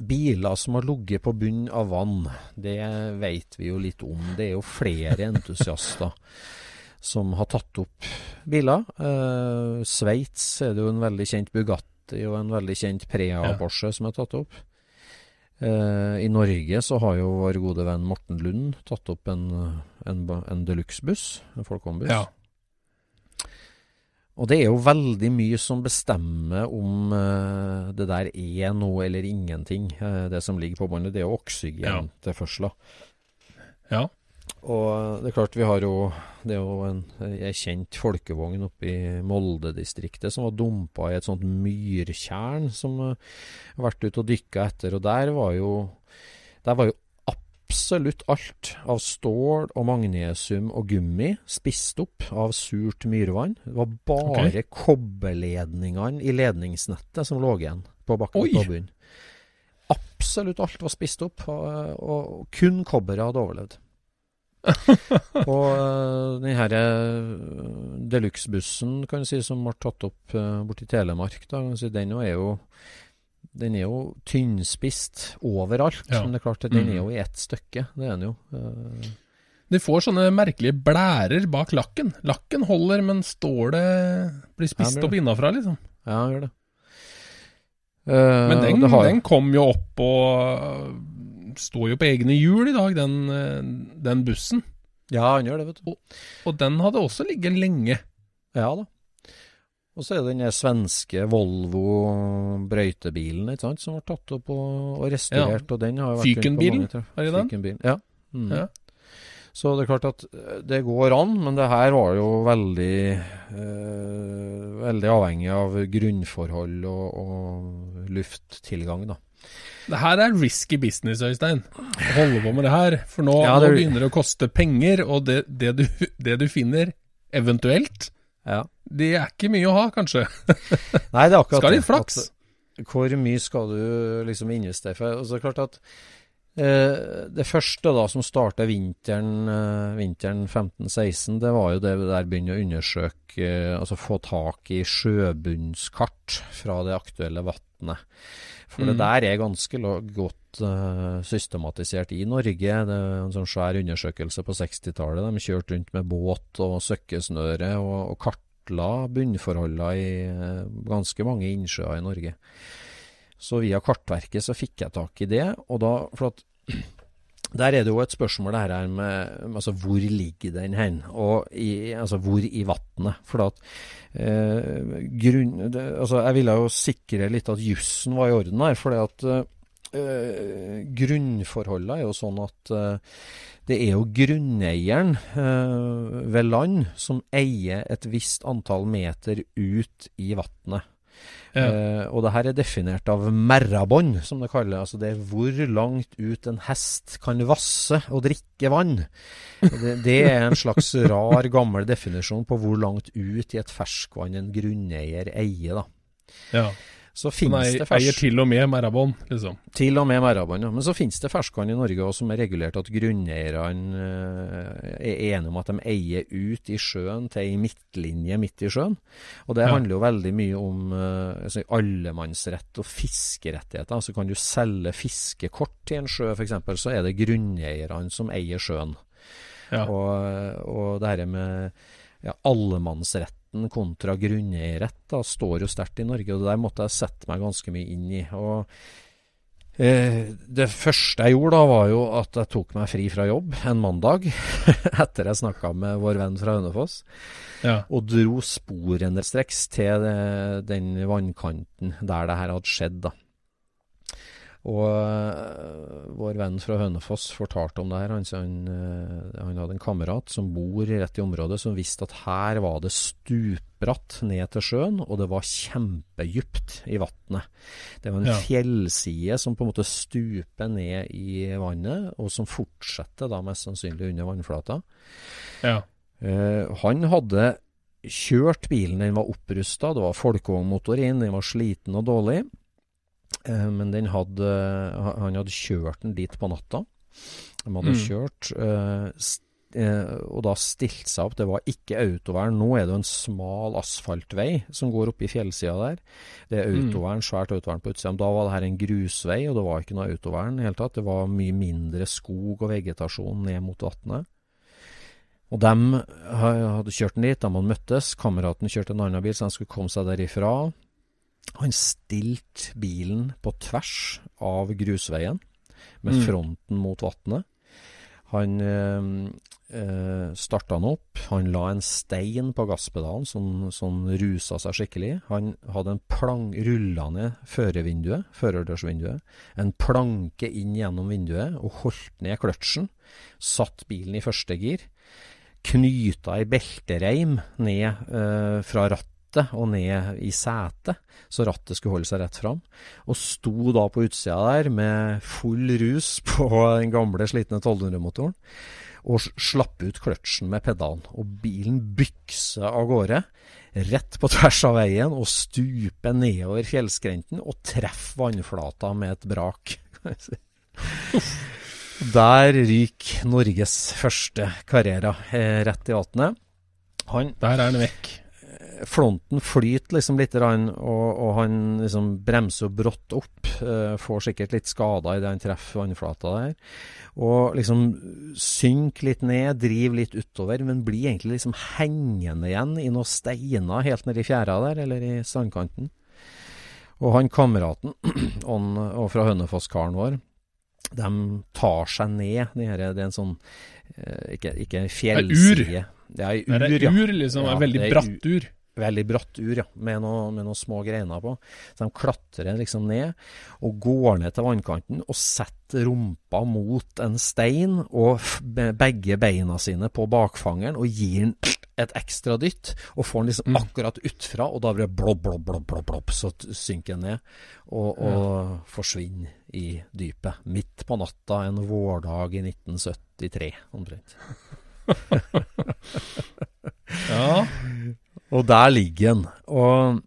biler som har ligget på bunnen av vann, det vet vi jo litt om. Det er jo flere entusiaster som har tatt opp biler. Eh, Sveits er det jo en veldig kjent Bugatti og en veldig kjent Prea Ja. Porsche som er tatt opp. Eh, I Norge så har jo vår gode venn Morten Lund tatt opp en, en, en deluxe-buss, en Folkong-buss. ja. Og det er jo veldig mye som bestemmer om uh, det der er noe eller ingenting, uh, det som ligger på båndet. Det er jo oksygen Ja. ja. Og det er klart vi har jo Det er jo en en kjent folkevogn oppe i Molde-distriktet som var dumpa i et sånt myrtjern som har har vært ute og dykka etter. Og der var jo Der var jo absolutt alt av stål og magnesium og gummi spist opp av surt myrvann. Det var bare kobberledningene i ledningsnettet som lå igjen på bakken Oi! på bunnen. Absolutt alt var spist opp, og, og kun kobberet hadde overlevd. og øh, den her øh, deluxe-bussen kan du si, som ble tatt opp uh, borti Telemark, da, si, den er jo den er jo tynnspist overalt, Ja. men det er klart at den Mm. er jo i ett stykke. Det er den jo. Eh, De får sånne merkelige blærer bak lakken. Lakken holder, men stålet blir spist Ja, blir opp innafra, liksom. Ja, han gjør det. Eh, Men den, det har- den kom jo opp og står jo på egne hjul i dag, den, den bussen. Ja, han gjør det, vet du. Og den hadde også ligget lenge. Ja da. Og så er det den svenske Volvo brøytebilen ikke sant, som ble tatt opp og, og restaurert. og den har jo vært Fykenbilen, er det den? Ja. Mm. Ja. Så det er klart at eh, det går an, men det her var jo veldig eh, Veldig avhengig av grunnforhold og, og lufttilgang, da. Det her er risky business, Øystein. Å holde på med det her. For nå, Ja, det nå begynner det å koste penger, og det, det, du, det du finner, eventuelt, Ja. Det er ikke mye å ha, kanskje. Nei, det er akkurat Skal det, litt flaks. at Hvor mye skal du liksom investere for? Og så er det klart at eh, det første da som starta vinteren, eh, vinteren 15-16, det var jo det der begynne å undersøke, eh, altså få tak i sjøbunnskart fra det aktuelle vannet. For det Mhm. der er ganske godt eh, systematisert i Norge. Det er en sånn svær undersøkelse på 60-tallet. De kjørte rundt med båt og søkkesnøre og, og kartla bunnforholdene i eh, ganske mange innsjøer i Norge. Så via Kartverket så fikk jeg tak i det, og da For at der er det jo et spørsmål det her med altså hvor ligger den hen, og i, altså hvor i vannet. For at eh, grunn, det, altså jeg ville jo sikre litt at jussen var i orden her, for at eh, grunnforholdene er jo sånn at uh, det er jo grunneieren uh, ved land som eier et visst antall meter ut i vannet. Ja. Og det her er definert av merrabånd, som det kaller. Altså det er hvor langt ut en hest kan vasse og drikke vann. Det, det er en slags rar, gammel definisjon på hvor langt ut i et ferskvann en grunneier eier. da. Ja. Så finnes det fersk... eier til og med merrabånd, liksom. Til og med merrabånd, ja. Men så finnes det ferskvann i Norge også som er regulert at grunneierne eh, er enige om at de eier ut i sjøen til ei midtlinje midt i sjøen. Og det Ja. handler jo veldig mye om eh, altså allemannsrett og fiskerettigheter. Altså kan du selge fiskekort til en sjø f.eks., så er det grunneierne som eier sjøen. Ja. Og, og det her med ja, allemannsretten kontra grunneierrett da, står jo sterkt i Norge, og det der måtte jeg sette meg ganske mye inn i. og eh, Det første jeg gjorde da, var jo at jeg tok meg fri fra jobb en mandag, etter jeg snakka med vår venn fra Hønefoss, Ja. og dro sporenstreks til det, den vannkanten der det her hadde skjedd. da. Og uh, vår venn fra Hønefoss fortalte om det her. Han, han, øh, han hadde en kamerat som bor rett i området, som visste at her var det stupbratt ned til sjøen, og det var kjempedypt i vannet. Det var en Ja. fjellside som på en måte stuper ned i vannet, og som fortsetter da mest sannsynlig under vannflata. Ja. Uh, han hadde kjørt bilen, den var opprusta, det var folkevognmotor inn, den var sliten og dårlig. Eh, men den hadde, han hadde kjørt den dit på natta. De hadde Mm. kjørt, eh, eh, og da stilt seg opp. Det var ikke autovern. Nå er det jo en smal asfaltvei som går opp i fjellsida der. Det er Mm. autovern, svært autovern på utsida. Men Da var det her en grusvei, og det var ikke noe autovern i det hele tatt. Det var mye mindre skog og vegetasjon ned mot vannet. Og de hadde kjørt den dit, de hadde møttes. Kameraten kjørte en annen bil, så de skulle komme seg derifra. Han stilte bilen på tvers av grusveien, med Mm. fronten mot vannet. Han øh, eh, starta den opp. Han la en stein på gasspedalen som, som rusa seg skikkelig. Han hadde en plang rulla ned førervinduet, førerdørsvinduet. En planke inn gjennom vinduet og holdt ned kløtsjen. Satt bilen i første gir. Knyta ei beltereim ned øh, fra rattet og ned i setet, så rattet skulle holde seg rett fram. Og sto da på utsida der med full rus på den gamle, slitne 1200-motoren. Og slapp ut kløtsjen med pedalen. Og bilen bykser av gårde. Rett på tvers av veien og stupe nedover fjellskrenten og treff vannflata med et brak. Der ryker Norges første Carrera eh, rett i vannet. Han Der er han vekk. Flonten flyter liksom litt, og, og han liksom bremser brått opp. eh, får sikkert litt skader idet han treffer vannflata der. Og liksom synker litt ned, driver litt utover, men blir egentlig liksom hengende igjen i noen steiner helt nedi fjæra der, eller i strandkanten. Og han kameraten og, og fra Hønefoss-karen vår, de tar seg ned. Det, her, det er en sånn eh, Ikke, ikke en fjellside. Det er ur, Det er ur, liksom. Ja, veldig det er bratt ur. Veldig bratt ur, ja. Med, noe, med noen små greiner på. Så de klatrer liksom ned, og går ned til vannkanten og setter rumpa mot en stein og begge beina sine på bakfangeren og gir den et ekstra dytt. Og får den liksom akkurat utfra, og da blir det blobb, blobb, blobb, blobb, blobb så synker den ned. Og, og forsvinner i dypet. Midt på natta en vårdag i 1973, omtrent. Ja. Og der ligger den. Og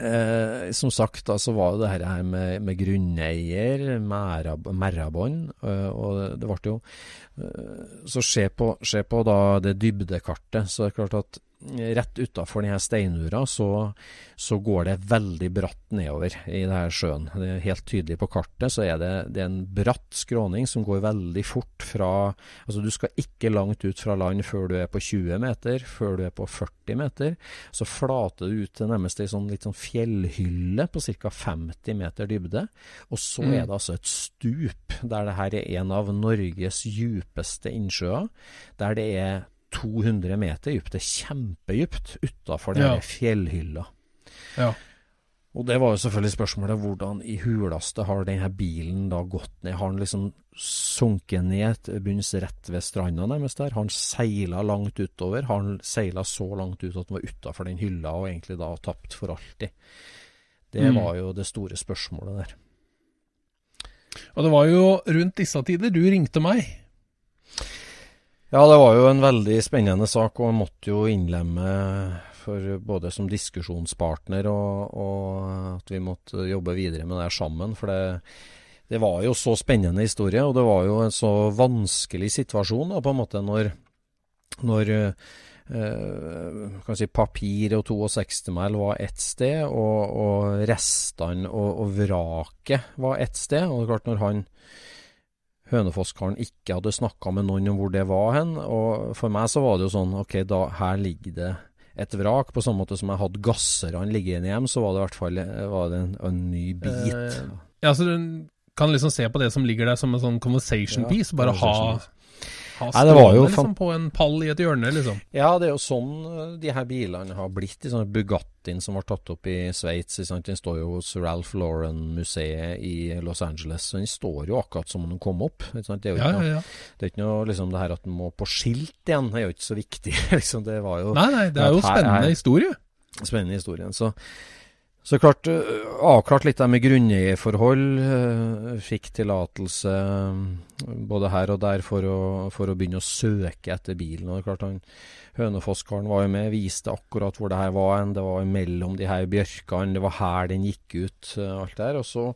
eh, som sagt, da, så var det her her med, med grunneier, merrabånd, eh, og det ble jo eh, Så se på, se på da det dybdekartet, så det er klart at rett utafor denne steinura så, så går det veldig bratt nedover i det her sjøen. Det er helt tydelig på kartet, så er det, det er en bratt skråning som går veldig fort fra Altså du skal ikke langt ut fra land før du er på 20 meter, før du er på 40 meter. Så flater du ut til nærmest ei sånn litt sånn fjellhylle på ca. 50 meter dybde. Og så Mm. er det altså et stup der det her er en av Norges djupeste innsjøer. Der det er 200 meter dypt. Det er kjempedypt utafor den Ja. fjellhylla. Ja. Og det var jo selvfølgelig spørsmålet hvordan i huleste har denne bilen da gått ned? Har den liksom sunket ned til bunns rett ved stranda nærmest der? Har den seila langt utover? Har den seila så langt ut at den var utafor den hylla og egentlig da tapt for alltid? Det Mm. var jo det store spørsmålet der. Og det var jo rundt disse tider du ringte meg. Ja, det var jo en veldig spennende sak, og måtte jo innlemme for både som diskusjonspartner og, og at vi måtte jobbe videre med det sammen. For det, det var jo så spennende historie, og det var jo en så vanskelig situasjon da, på en måte når, når eh, si papir og 62-mæl var ett sted, og, og restene og, og vraket var ett sted. Og det er klart, når han Hønefoss-karen ikke hadde snakka med noen om hvor det var hen. Og for meg så var det jo sånn Ok, da her ligger det et vrak. På samme måte som jeg hadde gasserne liggende hjem, så var det i hvert fall en, en ny bit. Eh, Ja, så du kan liksom se på det som ligger der som en sånn conversation Ja, piece. Bare ha, ha Nei, det var jo liksom, fan- på en pall i et hjørne, liksom. Ja, det er jo sånn eh, de her bilene har blitt. De sånne Bugattien som var tatt opp i Sveits. Den står jo hos Ralph Lauren-museet i Los Angeles. Så den står jo akkurat som den kom opp. Ikke sant? Det er jo Ja, ikke, ja, noe, ja. det er ikke noe liksom det her at den må på skilt igjen, det er jo ikke så viktig. liksom Det var jo Nei, nei, det er jo Her er- spennende historie. spennende historie. Så, så klart, øh, avklart litt der med grunneierforhold. øh, Fikk tillatelse øh, både her og der for å, for å begynne å søke etter bilen. Og det er klart han Hønefoss-karen var jo med, viste akkurat hvor det her var. Det var mellom de her bjørkene, det var her den gikk ut, alt der. Og så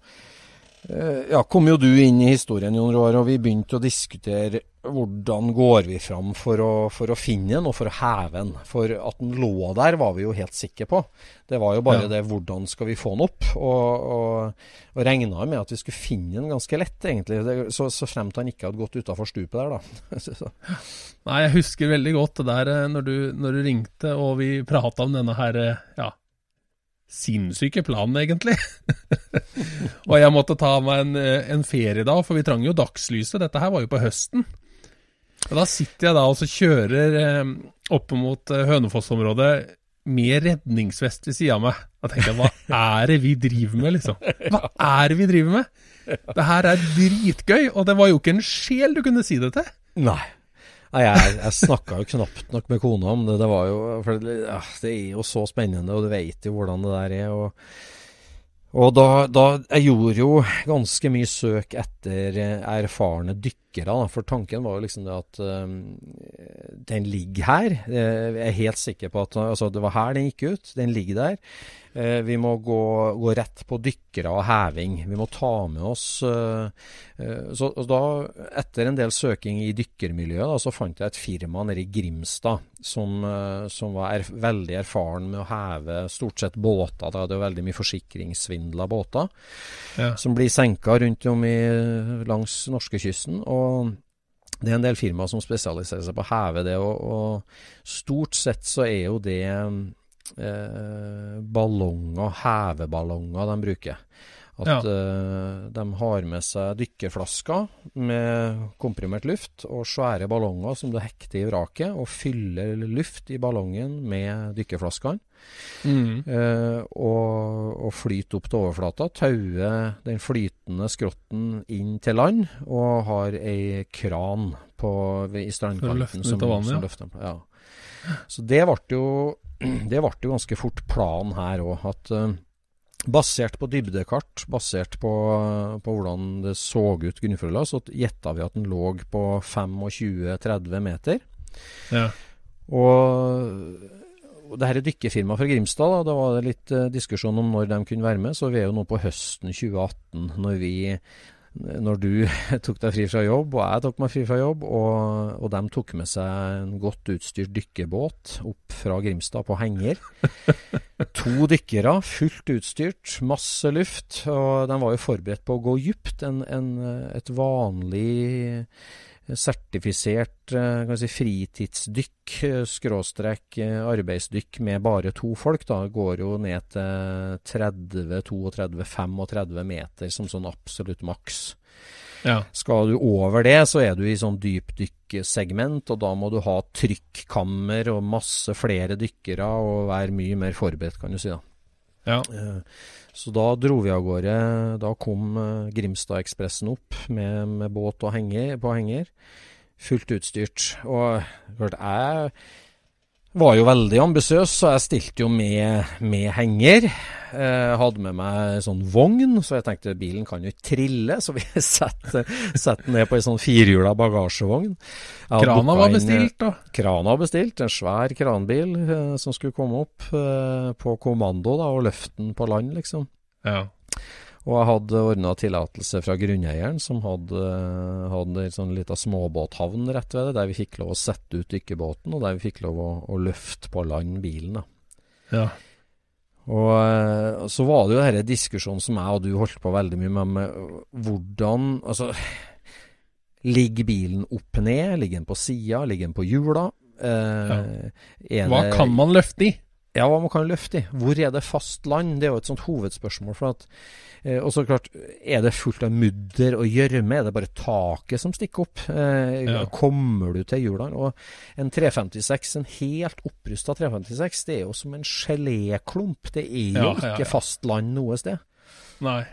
ja, kom jo du inn i historien, Jon Roar, og vi begynte å diskutere hvordan går vi fram for å, for å finne den, og for å heve den. For at den lå der, var vi jo helt sikre på. Det var jo bare Ja. det hvordan skal vi få den opp? Og, og, og regna med at vi skulle finne den ganske lett, egentlig. Det, så, så fremt han ikke hadde gått utafor stupet der, da. Nei, jeg husker veldig godt det der eh, når du, når du ringte og vi prata om denne her, eh, ja, sinnssyke planen, egentlig. og jeg måtte ta meg en, eh, en ferie da, for vi trang jo dagslyset. Dette her var jo på høsten. Og da sitter jeg da og så kjører eh, oppe mot eh, Hønefoss-området med redningsvest ved sida av meg. Da tenker jeg, hva er det vi driver med, liksom? Hva er det vi driver med? Det her er dritgøy, og det var jo ikke en sjel du kunne si det til. Nei. Nei, jeg, jeg snakka jo knapt nok med kona om det. Det var jo For det, ja, det er jo så spennende, og du veit jo hvordan det der er. Og, og da, da Jeg gjorde jo ganske mye søk etter erfarne dykkere, da. For tanken var jo liksom det at um, den ligger her. Eh, Jeg er helt sikker på at altså, det var her den gikk ut. Den ligger der. Uh, Vi må gå, gå rett på dykkere og heving. Vi må ta med oss uh, uh, Så da, etter en del søking i dykkermiljøet, da, så fant jeg et firma nede i Grimstad som, som var erf veldig erfaren med å heve stort sett båter. Da det er veldig mye forsikringssvindla båter Ja. som blir senka rundt om i, langs norskekysten. Og det er en del firmaer som spesialiserer seg på å heve det, og, og stort sett så er jo det eh, ballonger, heveballonger, de bruker. At Ja. eh, de har med seg dykkerflasker med komprimert luft og svære ballonger som du hekter i vraket, og fyller luft i ballongen med dykkerflaskene. Mm. Eh, og, og flyter opp til overflata. Tauer den flytende skrotten inn til land, og har ei kran på, i strandkanten som, vann, som ja. løfter den. Ja. Så det ble jo det ble jo ganske fort planen her òg. At eh, basert på dybdekart, basert på, på hvordan det så ut grunnforholdet, så gjetta vi at den lå på 25-30 meter. Ja. Og det her er dykkerfirmaet fra Grimstad. Da, da var det litt eh, diskusjon om når de kunne være med. Så vi er jo nå på høsten 2018 når vi når du tok deg fri fra jobb, og jeg tok meg fri fra jobb, og, og de tok med seg en godt utstyrt dykkerbåt opp fra Grimstad på henger. To dykkere, fullt utstyrt, masse luft, og de var jo forberedt på å gå dypt. En, en, et vanlig sertifisert eh, kan si, fritidsdykk, eh, skråstrek eh, arbeidsdykk med bare to folk, da, går jo ned til 30-32-35 meter som sånn absolutt maks. Ja. Skal du over det, så er du i sånn dypdykksegment, og da må du ha trykkammer og masse flere dykkere og være mye mer forberedt, kan du si. da. Ja. Eh, Så da dro vi av gårde. Da kom eh, Grimstad-ekspressen opp med, med båt henger, på henger. Fullt utstyrt. Og hørte jeg var jo veldig ambisiøs, så jeg stilte jo med, med henger. Eh, hadde med meg sånn vogn, så jeg tenkte bilen kan jo ikke trille, så vi setter den ned på ei sånn firhjula bagasjevogn. Krana var eh, bestilt, da. Krana var bestilt, en svær kranbil eh, som skulle komme opp eh, på kommando da, og løfte den på land, liksom. Ja. Og jeg hadde ordna tillatelse fra grunneieren, som hadde, hadde en sånn lita småbåthavn rett ved det, der vi fikk lov å sette ut dykkerbåten, og der vi fikk lov å, å løfte på land bilen. ja. Og eh, så var det jo denne diskusjonen som jeg og du holdt på veldig mye med, med hvordan Altså, ligger bilen opp ned? Ligger den på sida? Ligger den på hjula? Eh, ja. Hva det- kan man løfte i? Ja, hva man kan løfte i. Hvor er det fast land? Det er jo et sånt hovedspørsmål. For at, eh, og så klart, er det fullt av mudder og gjørme? Er det bare taket som stikker opp? Eh, Ja. Kommer du til Juland? Og en 356, en helt opprusta 356, det er jo som en geléklump. Det er jo Ja, ikke ja. fast land noe sted. Nei.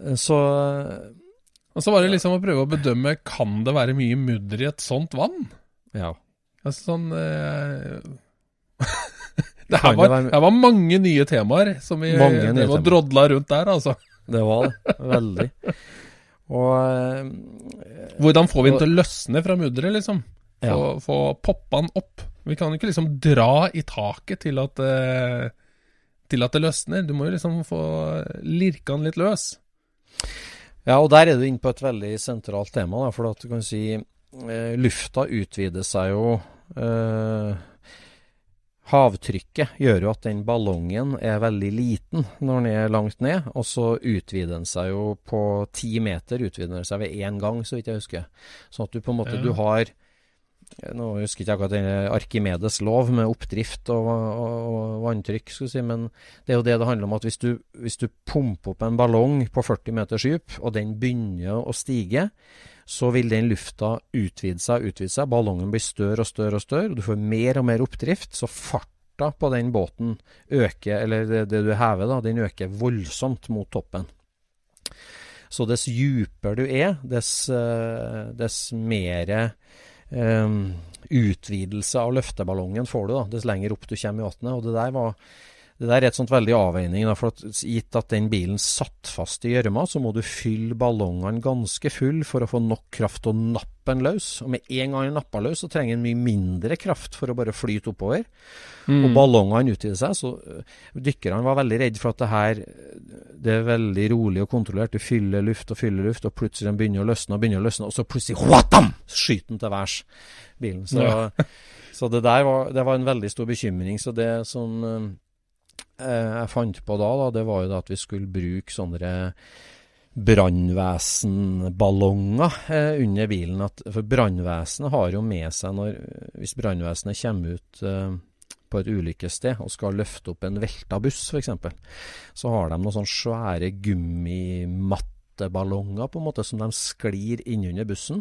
Eh, Så Og så var det liksom å prøve å bedømme Kan det være mye mudder i et sånt vann. ja. Altså sånn eh, det, her var, det det var mange nye temaer som vi drev og drodla rundt der, altså. Det var det. Veldig. Og eh, Hvordan får vi den til å løsne fra mudderet, liksom? ja. Få, få poppa den opp. Vi kan ikke liksom dra i taket til at, eh, til at det løsner. Du må jo liksom få lirka den litt løs. Ja, og der er du inne på et veldig sentralt tema. Da, for at du kan si eh, lufta utvider seg jo eh, Havtrykket gjør jo at den ballongen er veldig liten når den er langt ned, og så utvider den seg jo på ti meter utvider den seg ved én gang, så vidt jeg husker. Sånn at du på en måte Ja. du har Nå husker ikke jeg akkurat den Arkimedes lov med oppdrift og, og, og vanntrykk, skal vi si, men det er jo det det handler om at hvis du, hvis du pumper opp en ballong på 40 meters dyp, og den begynner å stige, så vil den lufta utvide seg og utvide seg. Ballongen blir større og større og større, og du får mer og mer oppdrift. Så farta på den båten øker, eller det, det du hever, da, den øker voldsomt mot toppen. Så dess dypere du er, dess, eh, dess mer Um, utvidelse av løfteballongen får du, da, dess lenger opp du kommer i vannet. Og det der var det der er et sånt veldig avveining. Da, for at Gitt at den bilen satt fast i gjørma, så må du fylle ballongene ganske full for å få nok kraft til å nappe den løs. Og med en gang den napper løs, så trenger den mye mindre kraft for å bare flyte oppover. Mm. Og ballongene utvider seg. Så øh, dykkerne var veldig redd for at det her Det er veldig rolig og kontrollert. Du fyller luft og fyller luft, og plutselig den begynner å løsne og begynner å løsne, og så plutselig whatam, skyter den til værs, bilen. Så, Ja. så det der var, det var en veldig stor bekymring. Så det som øh, jeg fant på da, da, det var jo at vi skulle bruke sånne brannvesenballonger eh, under bilen. At, for brannvesenet har jo med seg når Hvis brannvesenet kommer ut eh, på et ulykkessted og skal løfte opp en velta buss, f.eks., så har de noen sånne svære gummimatteballonger på en måte som de sklir innunder bussen.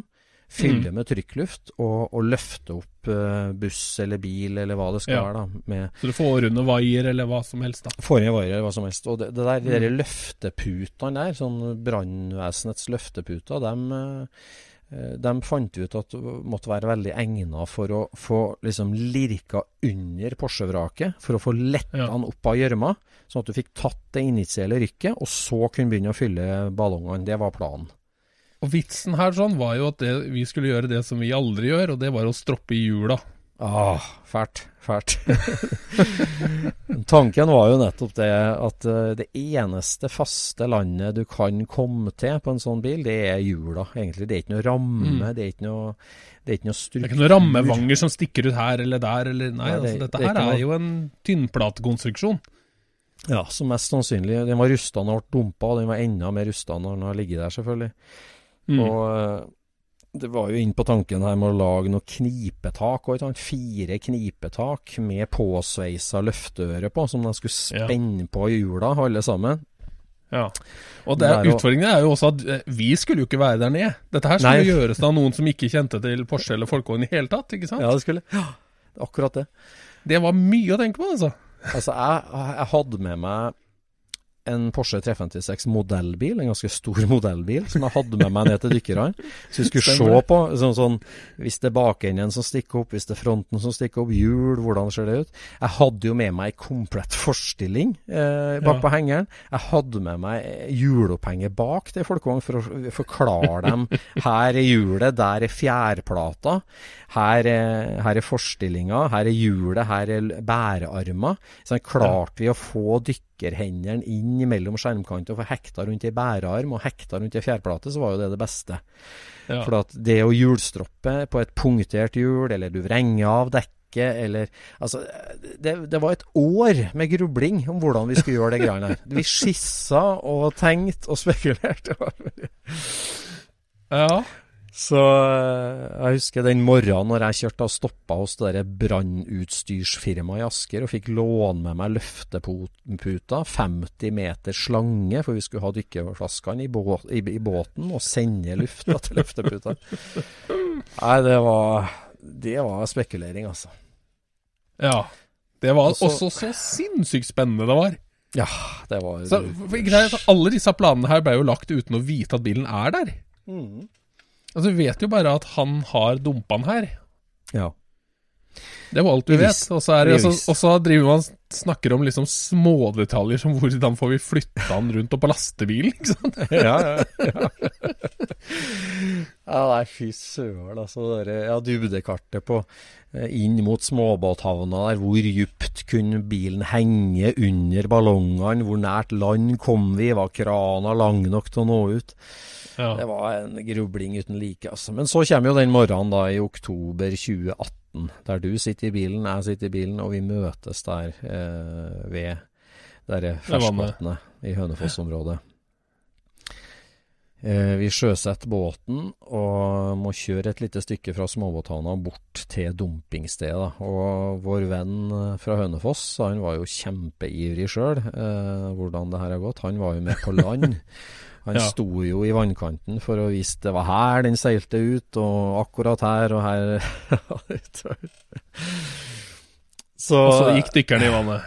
Fyller med trykkluft og, og løfte opp eh, buss eller bil eller hva det skal Ja. være. da, med Så du får under vaier eller hva som helst, da. Får under vaier eller hva som helst. Og det, det der, de Mm. løfteputene der, sånn brannvesenets løfteputer, dem, eh, dem fant ut at måtte være veldig egna for å få liksom lirka under Porsche-vraket, for å få letta Ja. den opp av gjørma, sånn at du fikk tatt det initielle rykket, og så kunne begynne å fylle ballongene. Det var planen. Og vitsen her sånn var jo at det, vi skulle gjøre det som vi aldri gjør, og det var å stroppe i hjula. Ah, fælt. Fælt. Tanken var jo nettopp det at eh, det eneste faste landet du kan komme til på en sånn bil, det er hjula, egentlig. Det er ikke noe ramme, Mm. det er ikke noe det er ikke noe Det er ikke noen rammevanger som stikker ut her eller der, eller Nei, Nei, det- altså, dette det er her er noe- jo en tynnplatekonstruksjon. Ja, som mest sannsynlig. Den var rusta når den ble dumpa, og den var enda mer rusta når den har ligget der, selvfølgelig. Mm. Og eh, det var jo inn på tanken her med å lage noe knipetak. Og, et? Fire knipetak med påsveisa løfteøre på, som de skulle Ja. spenne på hjula, alle sammen. Ja. Og det Det utfordringen er jo også at eh, vi skulle jo ikke være der nede. Dette her skulle Nei. gjøres av noen som ikke kjente til Porsche eller Folkevogn i hele tatt, ikke sant? Ja, det skulle ja, Akkurat det. Det var mye å tenke på, altså. Altså, jeg, jeg hadde med meg en Porsche 356 modellbil, en ganske stor modellbil, som jeg hadde med meg ned til dykkerne. Så vi skulle Stemmer se på sånn, sånn Hvis det er bakenden som stikker opp, hvis det er fronten som stikker opp, hjul, hvordan ser det ut? Jeg hadde jo med meg ei komplett forstilling eh, bak Ja. på hengeren. Jeg hadde med meg hjulopphenger hjulopphenge bak til folkevogn for å forklare dem her er hjulet, der er fjærplata. Her er, her er forstillinga, her er hjulet, her er bærearmer. Så klarte vi å få dykkerhendene inn mellom skjermkanter og få hekta rundt ei bærearm og hekta rundt ei fjærplate, så var jo det det beste. Ja. For at det å hjulstroppe på et punktert hjul, eller du vrenger av dekket, eller Altså, det, det var et år med grubling om hvordan vi skulle gjøre det greiene der. Vi skissa og tenkte og spekulerte. Ja. Så eh, jeg husker den morgenen når jeg kjørte og stoppa hos det brannutstyrsfirmaet i Asker og fikk låne med meg løfteputa, 50 meter slange, for vi skulle ha dykkerflaskene i, bå i, i båten og sende lufta til løfteputa. Nei, det var Det var spekulering, altså. ja. Det var også, også så sinnssykt spennende det var. Ja, det var Så, for, alle disse planene her ble jo lagt uten å vite at bilen er der. Mm. Altså, Vi vet jo bare at han har dumpa den her. Ja. Det var alt Vi vet. Og så, er det, vi og så, visste. og så driver man snakker om liksom smådetaljer som hvordan får vi flytta den rundt og på lastebilen, ikke sant? ja, ja, ja. ja, nei, fy søren, altså. Det der, ja, dybdekartet på eh, inn mot småbåthavna der. Hvor dypt kunne bilen henge under ballongene? Hvor nært land kom vi? Var krana lang nok til å nå ut? Ja. Det var en grubling uten like, altså. Men så kommer jo den morgenen da i oktober 2018, der du sitter i bilen, jeg sitter i bilen, og vi møtes der eh, ved det ferskvannet i Hønefoss-området. Eh, vi sjøsetter båten og må kjøre et lite stykke fra småbåthavna bort til dumpingstedet. Og vår venn fra Hønefoss, han var jo kjempeivrig sjøl, eh, hvordan det her har gått. Han var jo med på land. Han Ja. sto jo i vannkanten for å vise det var her den seilte ut, og akkurat her og her. så, Og så gikk dykkeren i vannet.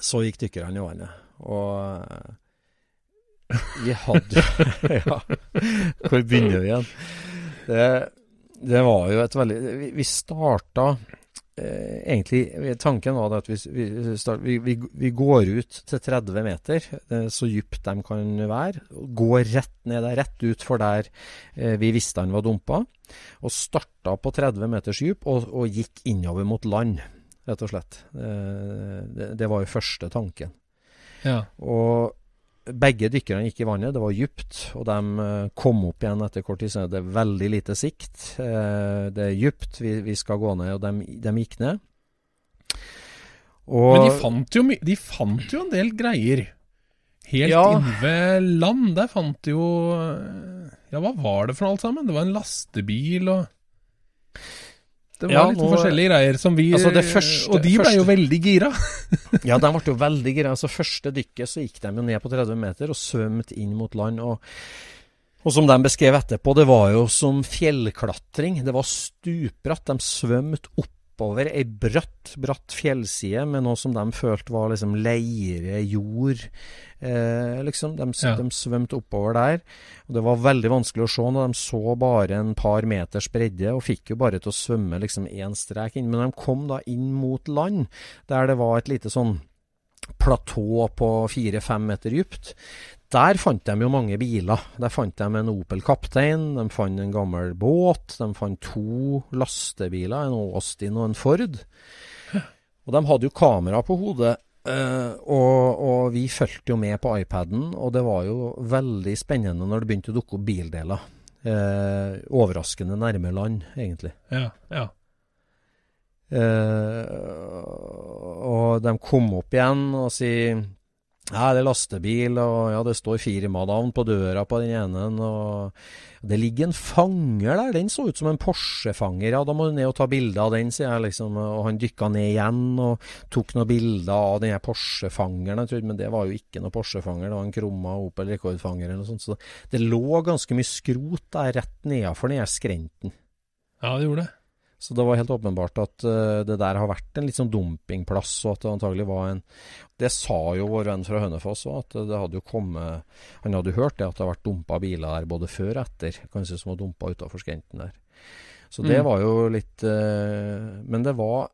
så gikk dykkerne i vannet. Og eh, vi hadde Ja, hvor begynner vi igjen? Det, det var jo et veldig Vi, starta egentlig Tanken var det at vi, vi, start, vi, vi, vi går ut til 30 meter, eh, så dypt de kan være. Går rett ned der, rett ut for der eh, vi visste han var dumpa. Og starta på 30 meters dyp og, og gikk innover mot land, rett og slett. Eh, det, det var jo første tanken. Ja. Og begge dykkerne gikk i vannet, det var dypt, og de eh, kom opp igjen etter kort tid. Så det er veldig lite sikt. Eh, Det er dypt, vi, vi skal gå ned, og de, de gikk ned. Og Men de fant, jo, de fant jo en del greier. Helt Ja. inne ved land, der fant de jo eh, Ja, hva var det for noe alt sammen? Det var en lastebil og Det var Ja, litt nå- forskjellige greier som vi Altså, det første- Og de ble jo veldig gira. Ja, de ble jo veldig gira. Altså, første dykket så gikk de jo ned på 30 meter og svømte inn mot land. Og, og som de beskrev etterpå, det var jo som fjellklatring. Det var stupbratt. De svømte oppover ei bratt, bratt fjellside med noe som de følte var liksom leire, jord. Eh, liksom, de, Ja. de svømte oppover der. Og det var veldig vanskelig å se når de så bare en par meters bredde, og fikk jo bare til å svømme liksom én strek inn. Men de kom da inn mot land, der det var et lite sånn platå på fire-fem meter dypt. Der fant de jo mange biler. Der fant de en Opel Kaptein, de fant en gammel båt, de fant to lastebiler, en Austin og en Ford. Og de hadde jo kamera på hodet, Uh, og, og vi fulgte jo med på iPaden, og det var jo veldig spennende når det begynte å dukke opp bildeler. Uh, overraskende nærme land, egentlig. Ja, ja. Uh, og de kom opp igjen og sier ja, det er lastebil, og ja, det står firmanavn på døra på den ene. Og det ligger en fanger der, den så ut som en Porsche-fanger. Ja, da må du ned og ta bilde av den, sier jeg liksom. Og han dykka ned igjen og tok noen bilder av den Porsche-fangeren. Men det var jo ikke noe Porsche-fanger, det var en krumma Opel rekordfanger eller noe sånt. Så det lå ganske mye skrot der rett nedafor den skrenten. ja, det gjorde det. Så det var helt åpenbart at uh, det der har vært en litt sånn dumpingplass, og at det antagelig var en Det sa jo vår venn fra Hønefoss òg, at det hadde jo kommet Han hadde jo hørt det at det har vært dumpa biler der både før og etter, kanskje som var dumpa utafor skrenten der. Så det Mm. var jo litt uh, Men det var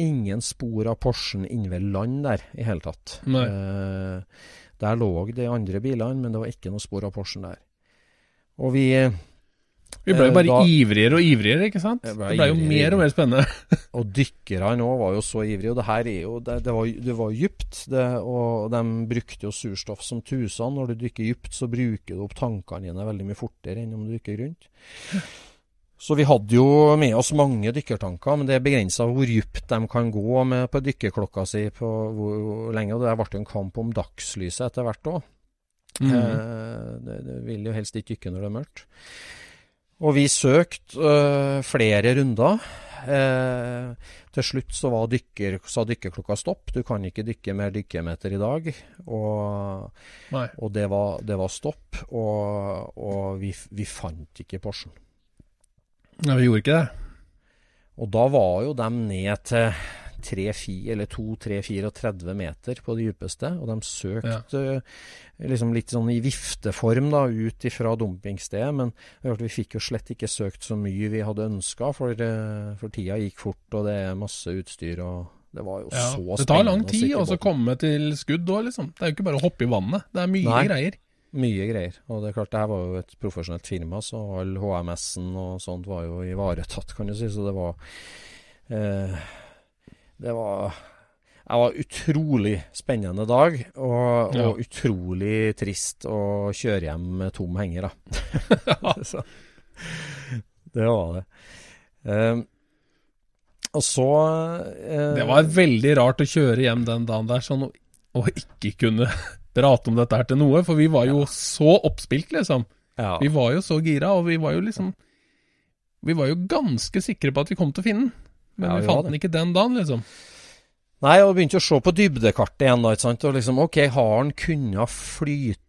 ingen spor av Porschen inne ved land der i hele tatt. Eh, der lå de andre bilene, men det var ikke noe spor av Porschen der. Og vi Vi ble Eh, jo bare da- ivrigere og ivrigere, ikke sant? Ble Det ble jo mer og mer spennende. Og dykkerne òg var jo så ivrige. Og det her er jo Det, det var, det var dypt. Det, og de brukte jo surstoff som tusen. Når du dykker dypt, så bruker du opp tankene dine veldig mye fortere enn om du dykker rundt. Så vi hadde jo med oss mange dykkertanker, men det er begrensa hvor dypt de kan gå med på dykkerklokka si på hvor, hvor lenge. Og det ble jo en kamp om dagslyset etter hvert òg. Mm. Eh, det, det vil jo helst ikke dykke når det er mørkt. Og vi søkte øh, flere runder. Eh, til slutt så var dykker, sa dykkerklokka stopp. Du kan ikke dykke mer dykkemeter i dag. Og, og det, var, det var stopp. Og, og vi, vi fant ikke Porschen. Nei, vi gjorde ikke det. Og da var jo de ned til 3, eller 2-3-34 meter på det dypeste. Og de søkte liksom litt sånn i vifteform da, ut ifra dumpingstedet. Men vi fikk jo slett ikke søkt så mye vi hadde ønska, for, eh, for tida gikk fort, og det er masse utstyr. og det var jo Ja. så spennende. Det tar lang tid å så komme til skudd òg, liksom. Det er jo ikke bare å hoppe i vannet. Det er mye Nei. greier. Mye greier. Og det er klart, det her var jo et profesjonelt firma, så all HMS-en og sånt var jo ivaretatt, kan du si. Så det var eh, Det var Det var utrolig spennende dag, og, Ja. og utrolig trist å kjøre hjem med tom henger, da. det var det. Um, og så uh, Det var veldig rart å kjøre hjem den dagen der sånn, og, og ikke kunne prate om dette her til noe, for vi var jo så oppspilt, liksom. ja. Vi var jo så gira, og vi var jo liksom Vi var jo ganske sikre på at vi kom til å finne den, men Ja, vi vi fant den ikke den dagen, liksom. Nei, og begynte å se på dybdekartet igjen, da, ikke sant. Og liksom, OK, har han kunnet flyte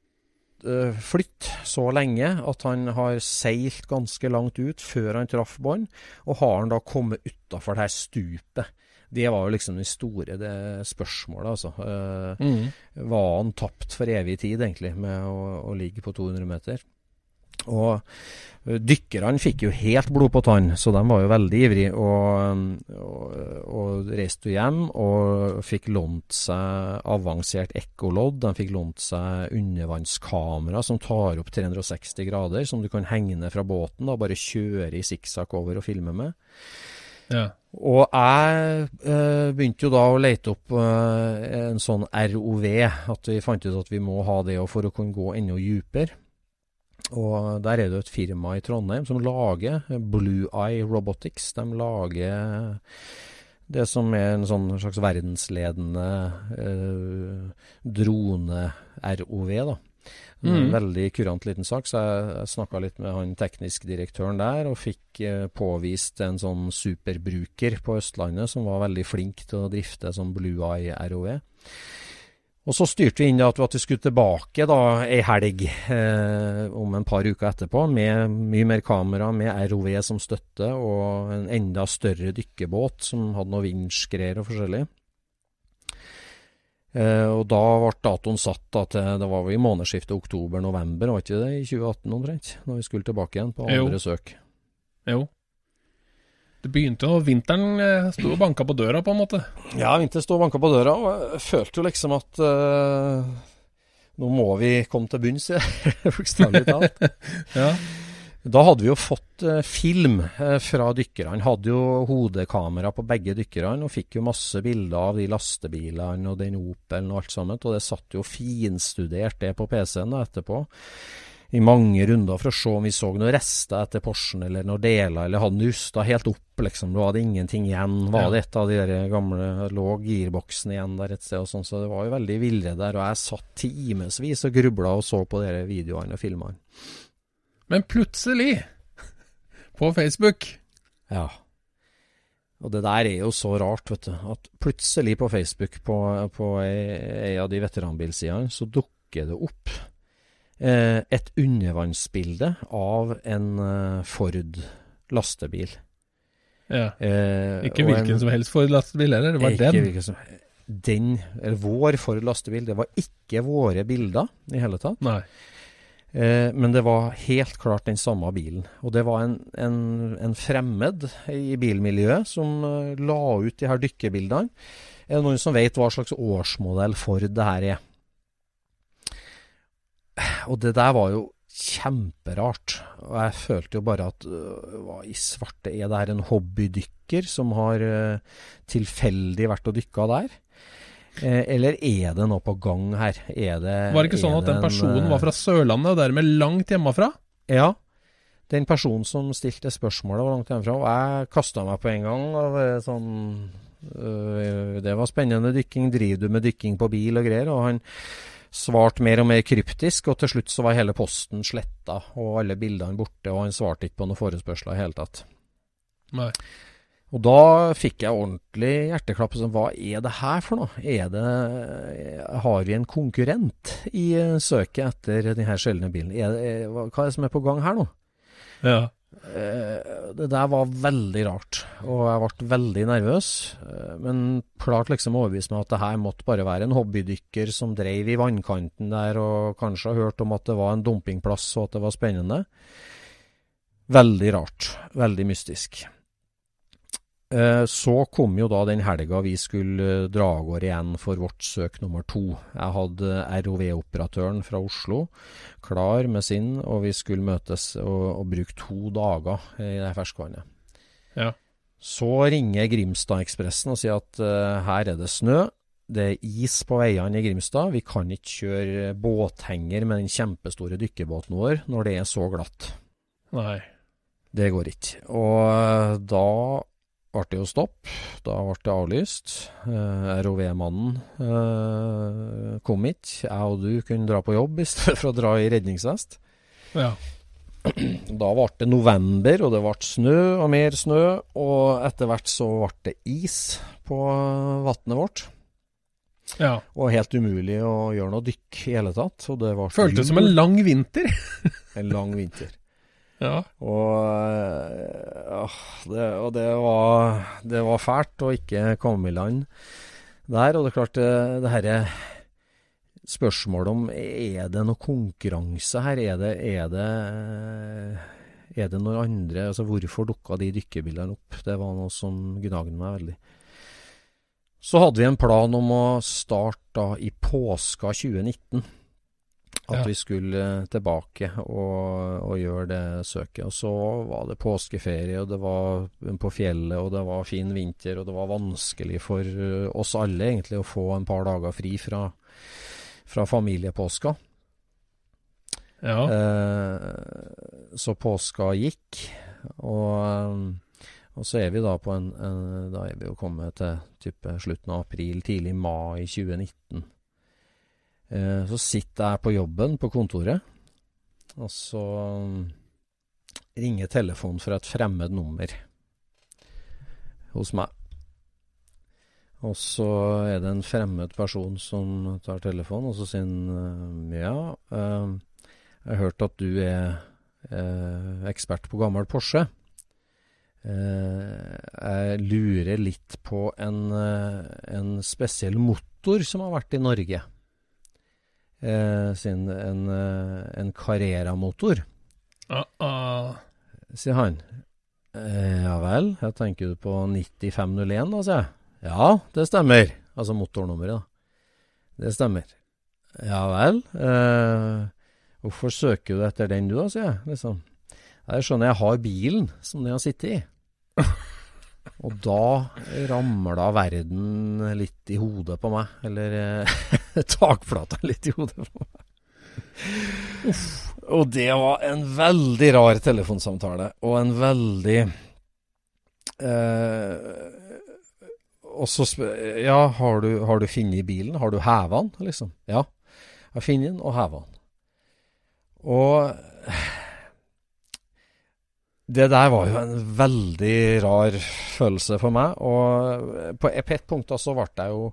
øh, flytte så lenge at han har seilt ganske langt ut før han traff bånd, og har han da kommet utafor det her stupet? Det var jo liksom det store det spørsmålet, altså. Eh, Mm. var han tapt for evig tid, egentlig, med å, å ligge på 200 meter? Og dykkerne fikk jo helt blod på tann, så de var jo veldig ivrige. Og, og, og reiste hjem og fikk lånt seg avansert ekkolodd. De fikk lånt seg undervannskamera som tar opp 360 grader, som du kan henge ned fra båten. da Bare kjøre i sikksakk over og filme med. Ja. Og jeg eh, begynte jo da å lete opp eh, en sånn ROV, at vi fant ut at vi må ha det for å kunne gå enda dypere. Og der er det jo et firma i Trondheim som lager Blue Eye Robotics. De lager det som er en sånn slags verdensledende eh, drone-ROV, da. Mm. Veldig kurant liten sak, så jeg, jeg snakka litt med han teknisk direktøren der, og fikk eh, påvist en sånn superbruker på Østlandet som var veldig flink til å drifte som Blue Eye ROV. Og så styrte vi inn at vi skulle tilbake da ei helg eh, om en par uker etterpå, med mye mer kamera, med ROV som støtte, og en enda større dykkerbåt som hadde noe vindskreier og forskjellig. Eh, og da ble datoen satt da til Det var vel i månedsskiftet oktober-november, var ikke det i 2018 omtrent? Når vi skulle tilbake igjen på Jo. andre søk. Jo. Det begynte jo Vinteren eh, sto og banka på døra, på en måte. Ja, vinteren sto og banka på døra, og jeg følte jo liksom at uh, nå må vi komme til bunns bokstavelig talt. Ja. Da hadde vi jo fått uh, film fra dykkerne. Hadde jo hodekamera på begge dykkerne og fikk jo masse bilder av de lastebilene og den Opelen og alt sammen. Og det satt jo finstudert det på PC-en da etterpå. I mange runder for å se om vi så noen rester etter Porschen eller noen deler, eller hadde den rusta helt opp, liksom. Du hadde ingenting igjen. Var det et av de der gamle Lå girboksen igjen der et sted og sånn, så det var jo veldig villere der. Og jeg satt timevis og grubla og så på de videoene og filmene. Men plutselig, på Facebook Ja. Og det der er jo så rart, vet du. At plutselig på Facebook, på, på ei, ei av de veteranbilsidene, så dukker det opp et undervannsbilde av en eh, Ford lastebil. ja. Eh, Ikke hvilken en- som helst Ford lastebil heller, det var den. som Den, eller vår Ford lastebil, det var ikke våre bilder i hele tatt. Nei. Eh, men det var helt klart den samme bilen. Og det var en, en, en fremmed i bilmiljøet som eh, la ut de her dykkebildene. Er det noen som vet hva slags årsmodell Ford det her er? Og det der var jo kjemperart. Og jeg følte jo bare at øh, hva i svarte er det her en hobbydykker som har øh, tilfeldig vært og dykka der? Eh, eller er det noe på gang her? Er det, Var det ikke sånn at den en, personen øh, var fra Sørlandet, og dermed langt hjemmefra? ja. Den personen som stilte spørsmålet, var langt hjemmefra. Og jeg kasta meg på en gang. Og sånn øh, Det var spennende dykking. Driver du med dykking på bil og greier? Og han svarte mer og mer kryptisk, og til slutt så var hele posten sletta, og alle bildene borte, og han svarte ikke på noen forespørsler i hele tatt. Nei. Og da fikk jeg ordentlig hjerteklapp. Sånn, hva er det her for noe? Er det, har vi en konkurrent i eh, søket etter denne sjeldne bilen? Er det, hva hva er det som er på gang her nå? Ja. Eh, det der var veldig rart, og jeg ble veldig nervøs. eh, Men klarte liksom å overbevise meg at det her måtte bare være en hobbydykker som dreiv i vannkanten der og kanskje har hørt om at det var en dumpingplass og at det var spennende. Veldig rart. Veldig mystisk. Eh, Så kom jo da den helga vi skulle eh, dra av gårde igjen for vårt søk nummer to. Jeg hadde ROV-operatøren fra Oslo klar med sin, og vi skulle møtes og, og bruke to dager i det ferskvannet. Ja. Så ringer Grimstad-ekspressen og sier at uh, her er det snø. Det er is på veiene i Grimstad. Vi kan ikke kjøre båthenger med den kjempestore dykkerbåten vår når det er så glatt. Nei. Det går ikke. Og eh, da ble det jo stopp. Da ble det avlyst. Eh, ROV-mannen eh, kom ikke. Jeg og du kunne dra på jobb i stedet for å dra i redningsvest. Ja. Da ble det november, og det ble snø og mer snø. Og etter hvert så ble det is på vannet vårt. ja. Og helt umulig å gjøre noe dykk i hele tatt. Og det Føltes som en lang vinter. en lang vinter. Ja. Og, øh, det, og det, var, det var fælt å ikke komme i land der. Og det er klart, det, det herre spørsmålet om er det noe konkurranse her? Er det, er det, er det noen andre altså Hvorfor dukka de dykkerbildene opp? Det var noe som gnagde meg veldig. Så hadde vi en plan om å starte i påska 2019. At Ja. vi skulle tilbake og, og gjøre det søket. Og så var det påskeferie, og det var på fjellet, og det var fin vinter, og det var vanskelig for eh, oss alle egentlig å få en par dager fri fra, fra familiepåska. Ja. Eh, så påska gikk, og, eh, og så er vi da på en, en Da er vi jo kommet til type slutten av april, tidlig mai 2019. Eh, så sitter jeg på jobben på kontoret, og så mm, ringer telefonen fra et fremmed nummer hos meg. Og så er det en fremmed person som tar telefonen, og så sier han eh, ja, eh, jeg har hørt at du er ekspert på gammel Porsche. Jeg lurer litt på en, en spesiell motor som har vært i Norge. Eh, sin, en, eh, en Carrera-motor, Uh ah. sier han. Eh, ja vel, jeg tenker du på 9501 da, sier jeg. Ja, det stemmer. Altså motornummeret, da. Det stemmer. Ja vel. Eh, hvorfor søker du etter den du, da, sier jeg. Liksom. Jeg skjønner jeg har bilen som den har sittet i. Og da ramla verden litt i hodet på meg. Eller eh, takflata litt i hodet på meg. Og det var en veldig rar telefonsamtale, og en veldig eh, Og så spør Ja, har du, har du funnet bilen? Har du heva den, liksom? Ja. Jeg har funnet den og heva den. Og det der var jo en veldig rar følelse for meg. Og på et punkt da så ble jeg jo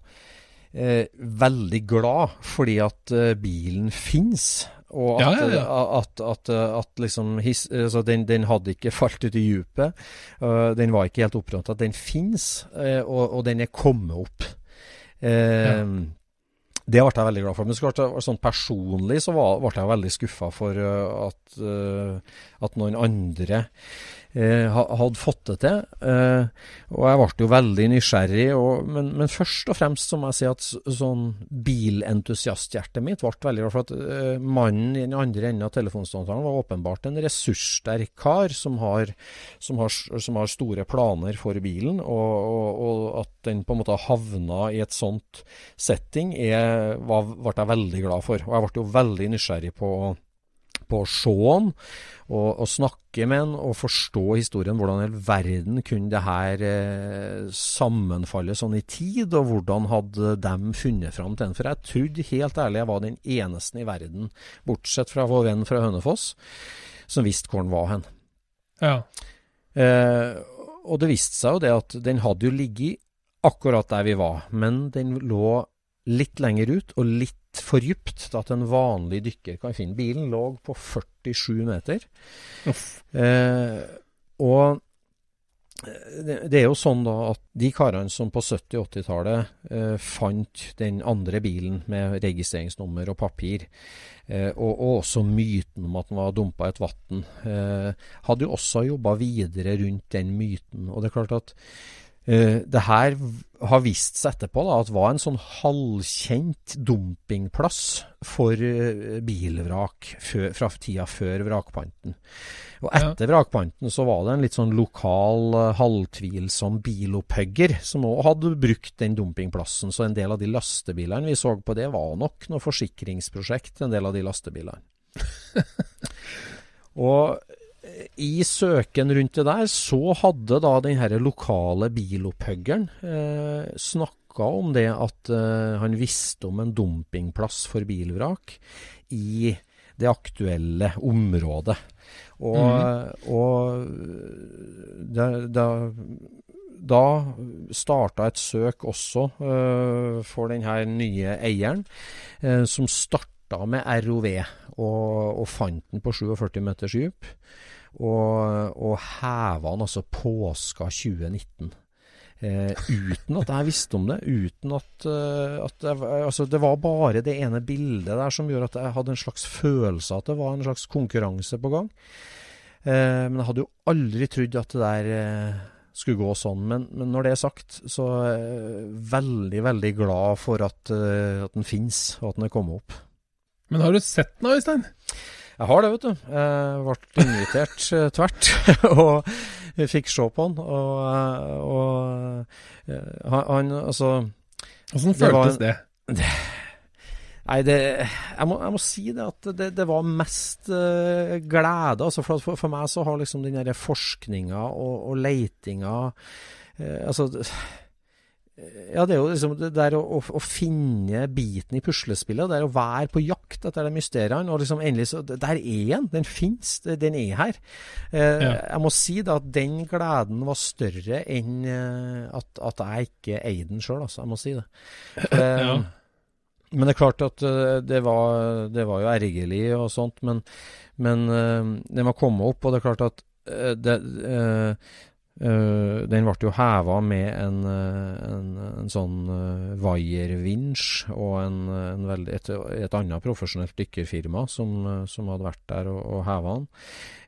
eh, veldig glad fordi at eh, bilen fins. Og at, Ja, ja, ja. at, at, at liksom his, altså den, den hadde ikke falt ut i djupet. Uh, den var ikke helt opprømt. At den fins, uh, og, og den er kommet opp. Eh, Det ble jeg veldig glad for. Men klart, sånn personlig så ble jeg veldig skuffa for øh, at, øh, at noen andre eh, hadde fått det til. Eh, og jeg ble jo veldig nysgjerrig. Og, men, men først og fremst så må jeg si at sånn bilentusiasthjertet mitt ble veldig rart. for at eh, mannen i den andre enden av telefonsamtalen var åpenbart en ressurssterk kar som har, som har, som har store planer for bilen, og, og, og at den på en måte havna i et sånt setting, er, var, ble jeg veldig glad for. Og jeg ble jo veldig nysgjerrig på på å se han og, og snakke med han og forstå historien. Hvordan i all verden kunne det her eh, sammenfalle sånn i tid, og hvordan hadde de funnet fram til den? For jeg trodde helt ærlig jeg var den eneste i verden, bortsett fra vår venn fra Hønefoss, som visste hvor han var hen. Ja. Eh, og det viste seg jo det at den hadde jo ligget akkurat der vi var, men den lå litt lenger ut og litt for dypt til at en vanlig dykker kan finne. Bilen lå på 47 meter. Eh, og det, det er jo sånn da at de karene som på 70- og 80-tallet eh, fant den andre bilen med registreringsnummer og papir, eh, og, og også myten om at den var dumpa i et vann, eh, hadde jo også jobba videre rundt den myten. Og det er klart at eh, det her har vist seg etterpå da, at var en sånn halvkjent dumpingplass for eh, bilvrak fra tida før vrakpanten. Og Ja. etter vrakpanten så var det en litt sånn lokal, eh, halvtvilsom bilopphugger som òg hadde brukt den dumpingplassen. Så en del av de lastebilene vi så på det, var nok noe forsikringsprosjekt, en del av de lastebilene. Og eh, i søken rundt det der, så hadde da den her lokale bilopphuggeren eh, snakka om det at eh, han visste om en dumpingplass for bilvrak i det aktuelle området. Og, og da, da, da starta et søk også eh, for den her nye eieren, eh, som starta med ROV, og, og fant den på 47 meters dyp. Og, og heva den altså påska 2019. Eh, uten at jeg visste om det. Uten at, eh, at jeg, altså Det var bare det ene bildet der som gjorde at jeg hadde en slags følelse at det var en slags konkurranse på gang. Eh, men jeg hadde jo aldri trodd at det der eh, skulle gå sånn. Men, men når det er sagt, så er jeg veldig, veldig glad for at, eh, at den finnes, og at den er kommet opp. Men har du sett den, Øystein? Jeg har det, vet du. Jeg ble invitert eh, tvert, og fikk se på han. Og, eh, og eh, han, altså Åssen Det var føltes det? Nei, det, jeg, må, jeg må si det at det, det var mest uh, glede. Altså for, for, for meg så har liksom den derre forskninga og, og leitinga uh, Altså ja, det er jo liksom det der å, å, å finne biten i puslespillet. Det er å være på jakt etter de mysteriene. Og liksom endelig så Der er den! Den fins. Den er her. Eh, Ja. Jeg må si da at den gleden var større enn eh, at, at jeg ikke eide den sjøl, altså. Jeg må si det. Eh, Ja. Men det er klart at eh, det var, det var jo ergerlig og sånt. Men, men den det må komme opp, og det er klart at eh, det, eh, eh, den ble jo heva med en, eh, en, en sånn uh, vaiervinsj og en, en veldig, et, et annet profesjonelt dykkerfirma som, eh, som hadde vært der og, og heva den.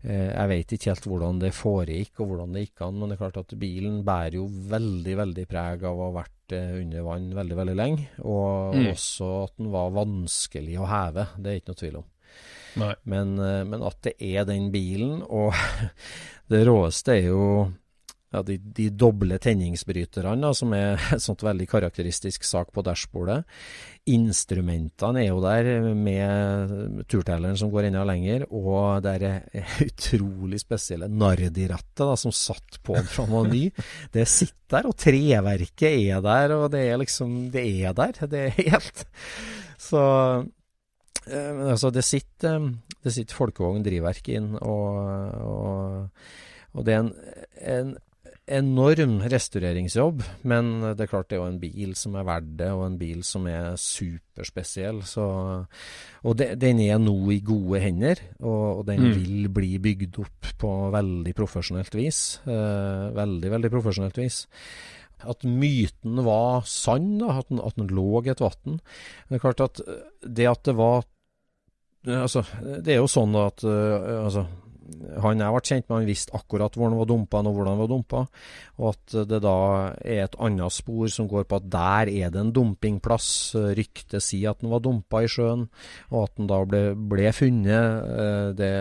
Uh, jeg vet ikke helt hvordan det foregikk og hvordan det gikk an, men det er klart at bilen bærer jo veldig, veldig preg av å ha vært uh, under vann veldig, veldig lenge. Og Mm. også at den var vanskelig å heve. Det er ikke noe tvil om. Men, eh, men at det er den bilen, og det råeste er jo ja, de, de doble tenningsbryterne, som er et sånt veldig karakteristisk sak på dashbordet. Instrumentene er jo der med turtelleren som går enda lenger, og det er utrolig spesielle Nardi-rattet da, som satt på fra noe ny. Det sitter der, og treverket er der, og det er liksom Det er der. Det er helt Så eh, altså, det sitter, eh, det sitter folkevogn drivverk inn, og, og, og det er en, en enorm restaureringsjobb, men det er klart det er jo en bil som er verdt det, og en bil som er superspesiell. Så, og det, den er nå i gode hender, og, og den Mm. vil bli bygd opp på veldig profesjonelt vis. Eh, veldig, veldig profesjonelt vis. At myten var sann, da, at, den, at den lå i et vann. Det er klart at eh, det at det var Altså, det er jo sånn at eh, altså, han jeg ble kjent med, han visste akkurat hvor han var dumpa og hvordan han var dumpa. Og at det da er et annet spor som går på at der er det en dumpingplass. Ryktet sier at han var dumpa i sjøen, og at han da ble, ble funnet. Eh, Det,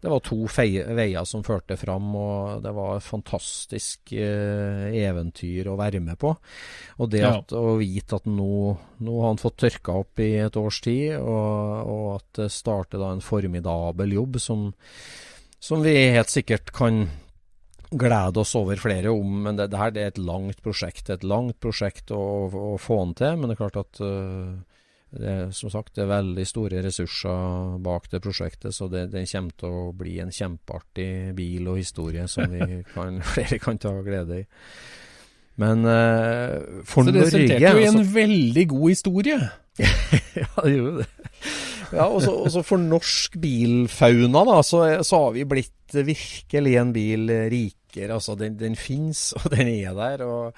det var to veier som førte fram, og det var et fantastisk eh, eventyr å være med på. Og det Ja. å vite at nå, nå har han fått tørka opp i et års tid, og, og at det starter da en formidabel jobb som, som vi helt sikkert kan glede oss over flere om. Men det, det her det er et langt prosjekt. Et langt prosjekt å, å få den til. Men det er klart at øh, det er, som sagt, det er veldig store ressurser bak det prosjektet, så det, det kommer til å bli en kjempeartig bil og historie som vi kan, flere kan ta glede i. Men uh, for Så det Norge resulterte jo i en altså- veldig god historie. ja, det gjorde det. Ja, og så for norsk bilfauna, da, så, så har vi blitt virkelig en bil rikere. Altså, den, den fins, og den er der, og,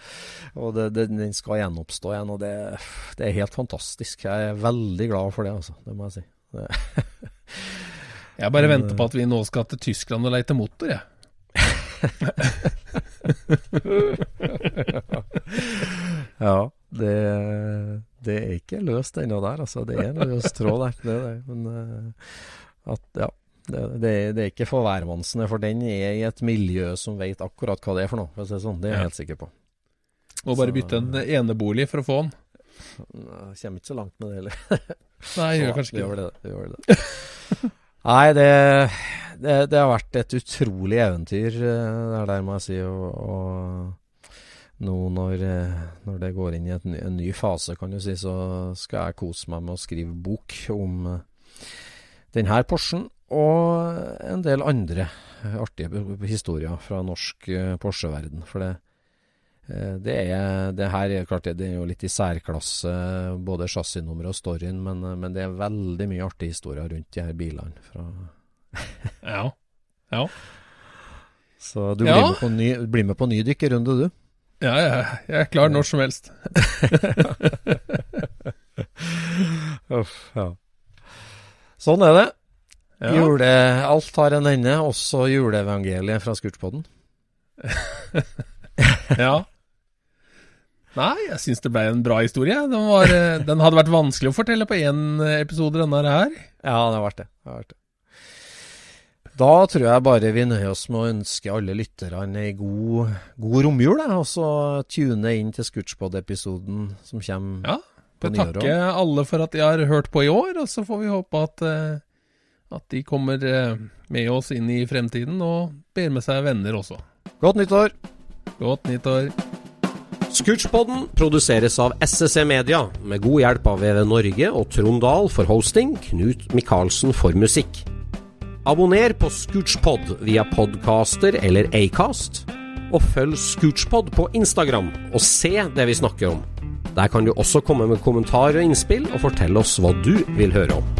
og det, det, den skal gjenoppstå igjen. Og det, det er helt fantastisk. Jeg er veldig glad for det, altså. Det må jeg si. Jeg bare venter på at vi nå skal til Tyskland og leite motor, jeg. ja, det, det er ikke løst ennå der, altså. Det er en løs tråd der, det det. Men eh, at, ja. Det, det, det er ikke for hvermannsene, for den er i et miljø som vet akkurat hva det er for noe. For å si det sånn. Det er jeg Ja. helt sikker på. Må bare bytte en enebolig for å få den. Jeg kommer ikke så langt med det heller. Nei, gjør Ja, kanskje ikke gjør det. gjør det. Nei, det, det, det har vært et utrolig eventyr det er der, må jeg si. Og, og nå når, eh, når det går inn i ny- en ny fase, kan du si, så skal jeg kose meg med å skrive bok om eh, denne Porschen. Og en del andre artige historier fra norsk eh, Porsche-verden. For det, eh, det er det her er klart det, er jo litt i særklasse, både chassisnummeret og storyen, men, eh, men det er veldig mye artige historier rundt de her bilene. Fra, Ja. ja. så du Ja. blir, med på ny, blir med på ny dykkerrunde, du. Ja, jeg, jeg er klar når som helst. Uff, ja. Sånn er det. Ja. Jule, alt har en ende, også juleevangeliet fra Scootspoden. ja. Nei, jeg syns det ble en bra historie. Den, var, eh, den hadde vært vanskelig å fortelle på én episode, denne her. Ja, det har vært det. det, har vært det. Da tror jeg bare vi nøyer oss med å ønske alle lytterne ei god, god romjul, og så tune inn til Scootspod-episoden som kommer Ja. på nyåret. takke alle for at de har hørt på i år, og så får vi håpe at, eh, at de kommer eh, med oss inn i fremtiden og ber med seg venner også. Godt nyttår! Godt nyttår. Scootchpoden produseres av SSC Media, med god hjelp av VV Norge og Trond Dahl for hosting, Knut Micaelsen for musikk. Abonner på Scootchpod via podcaster eller Acast, og følg Scootchpod på Instagram og se det vi snakker om. Der kan du også komme med kommentarer og innspill, og fortelle oss hva du vil høre om.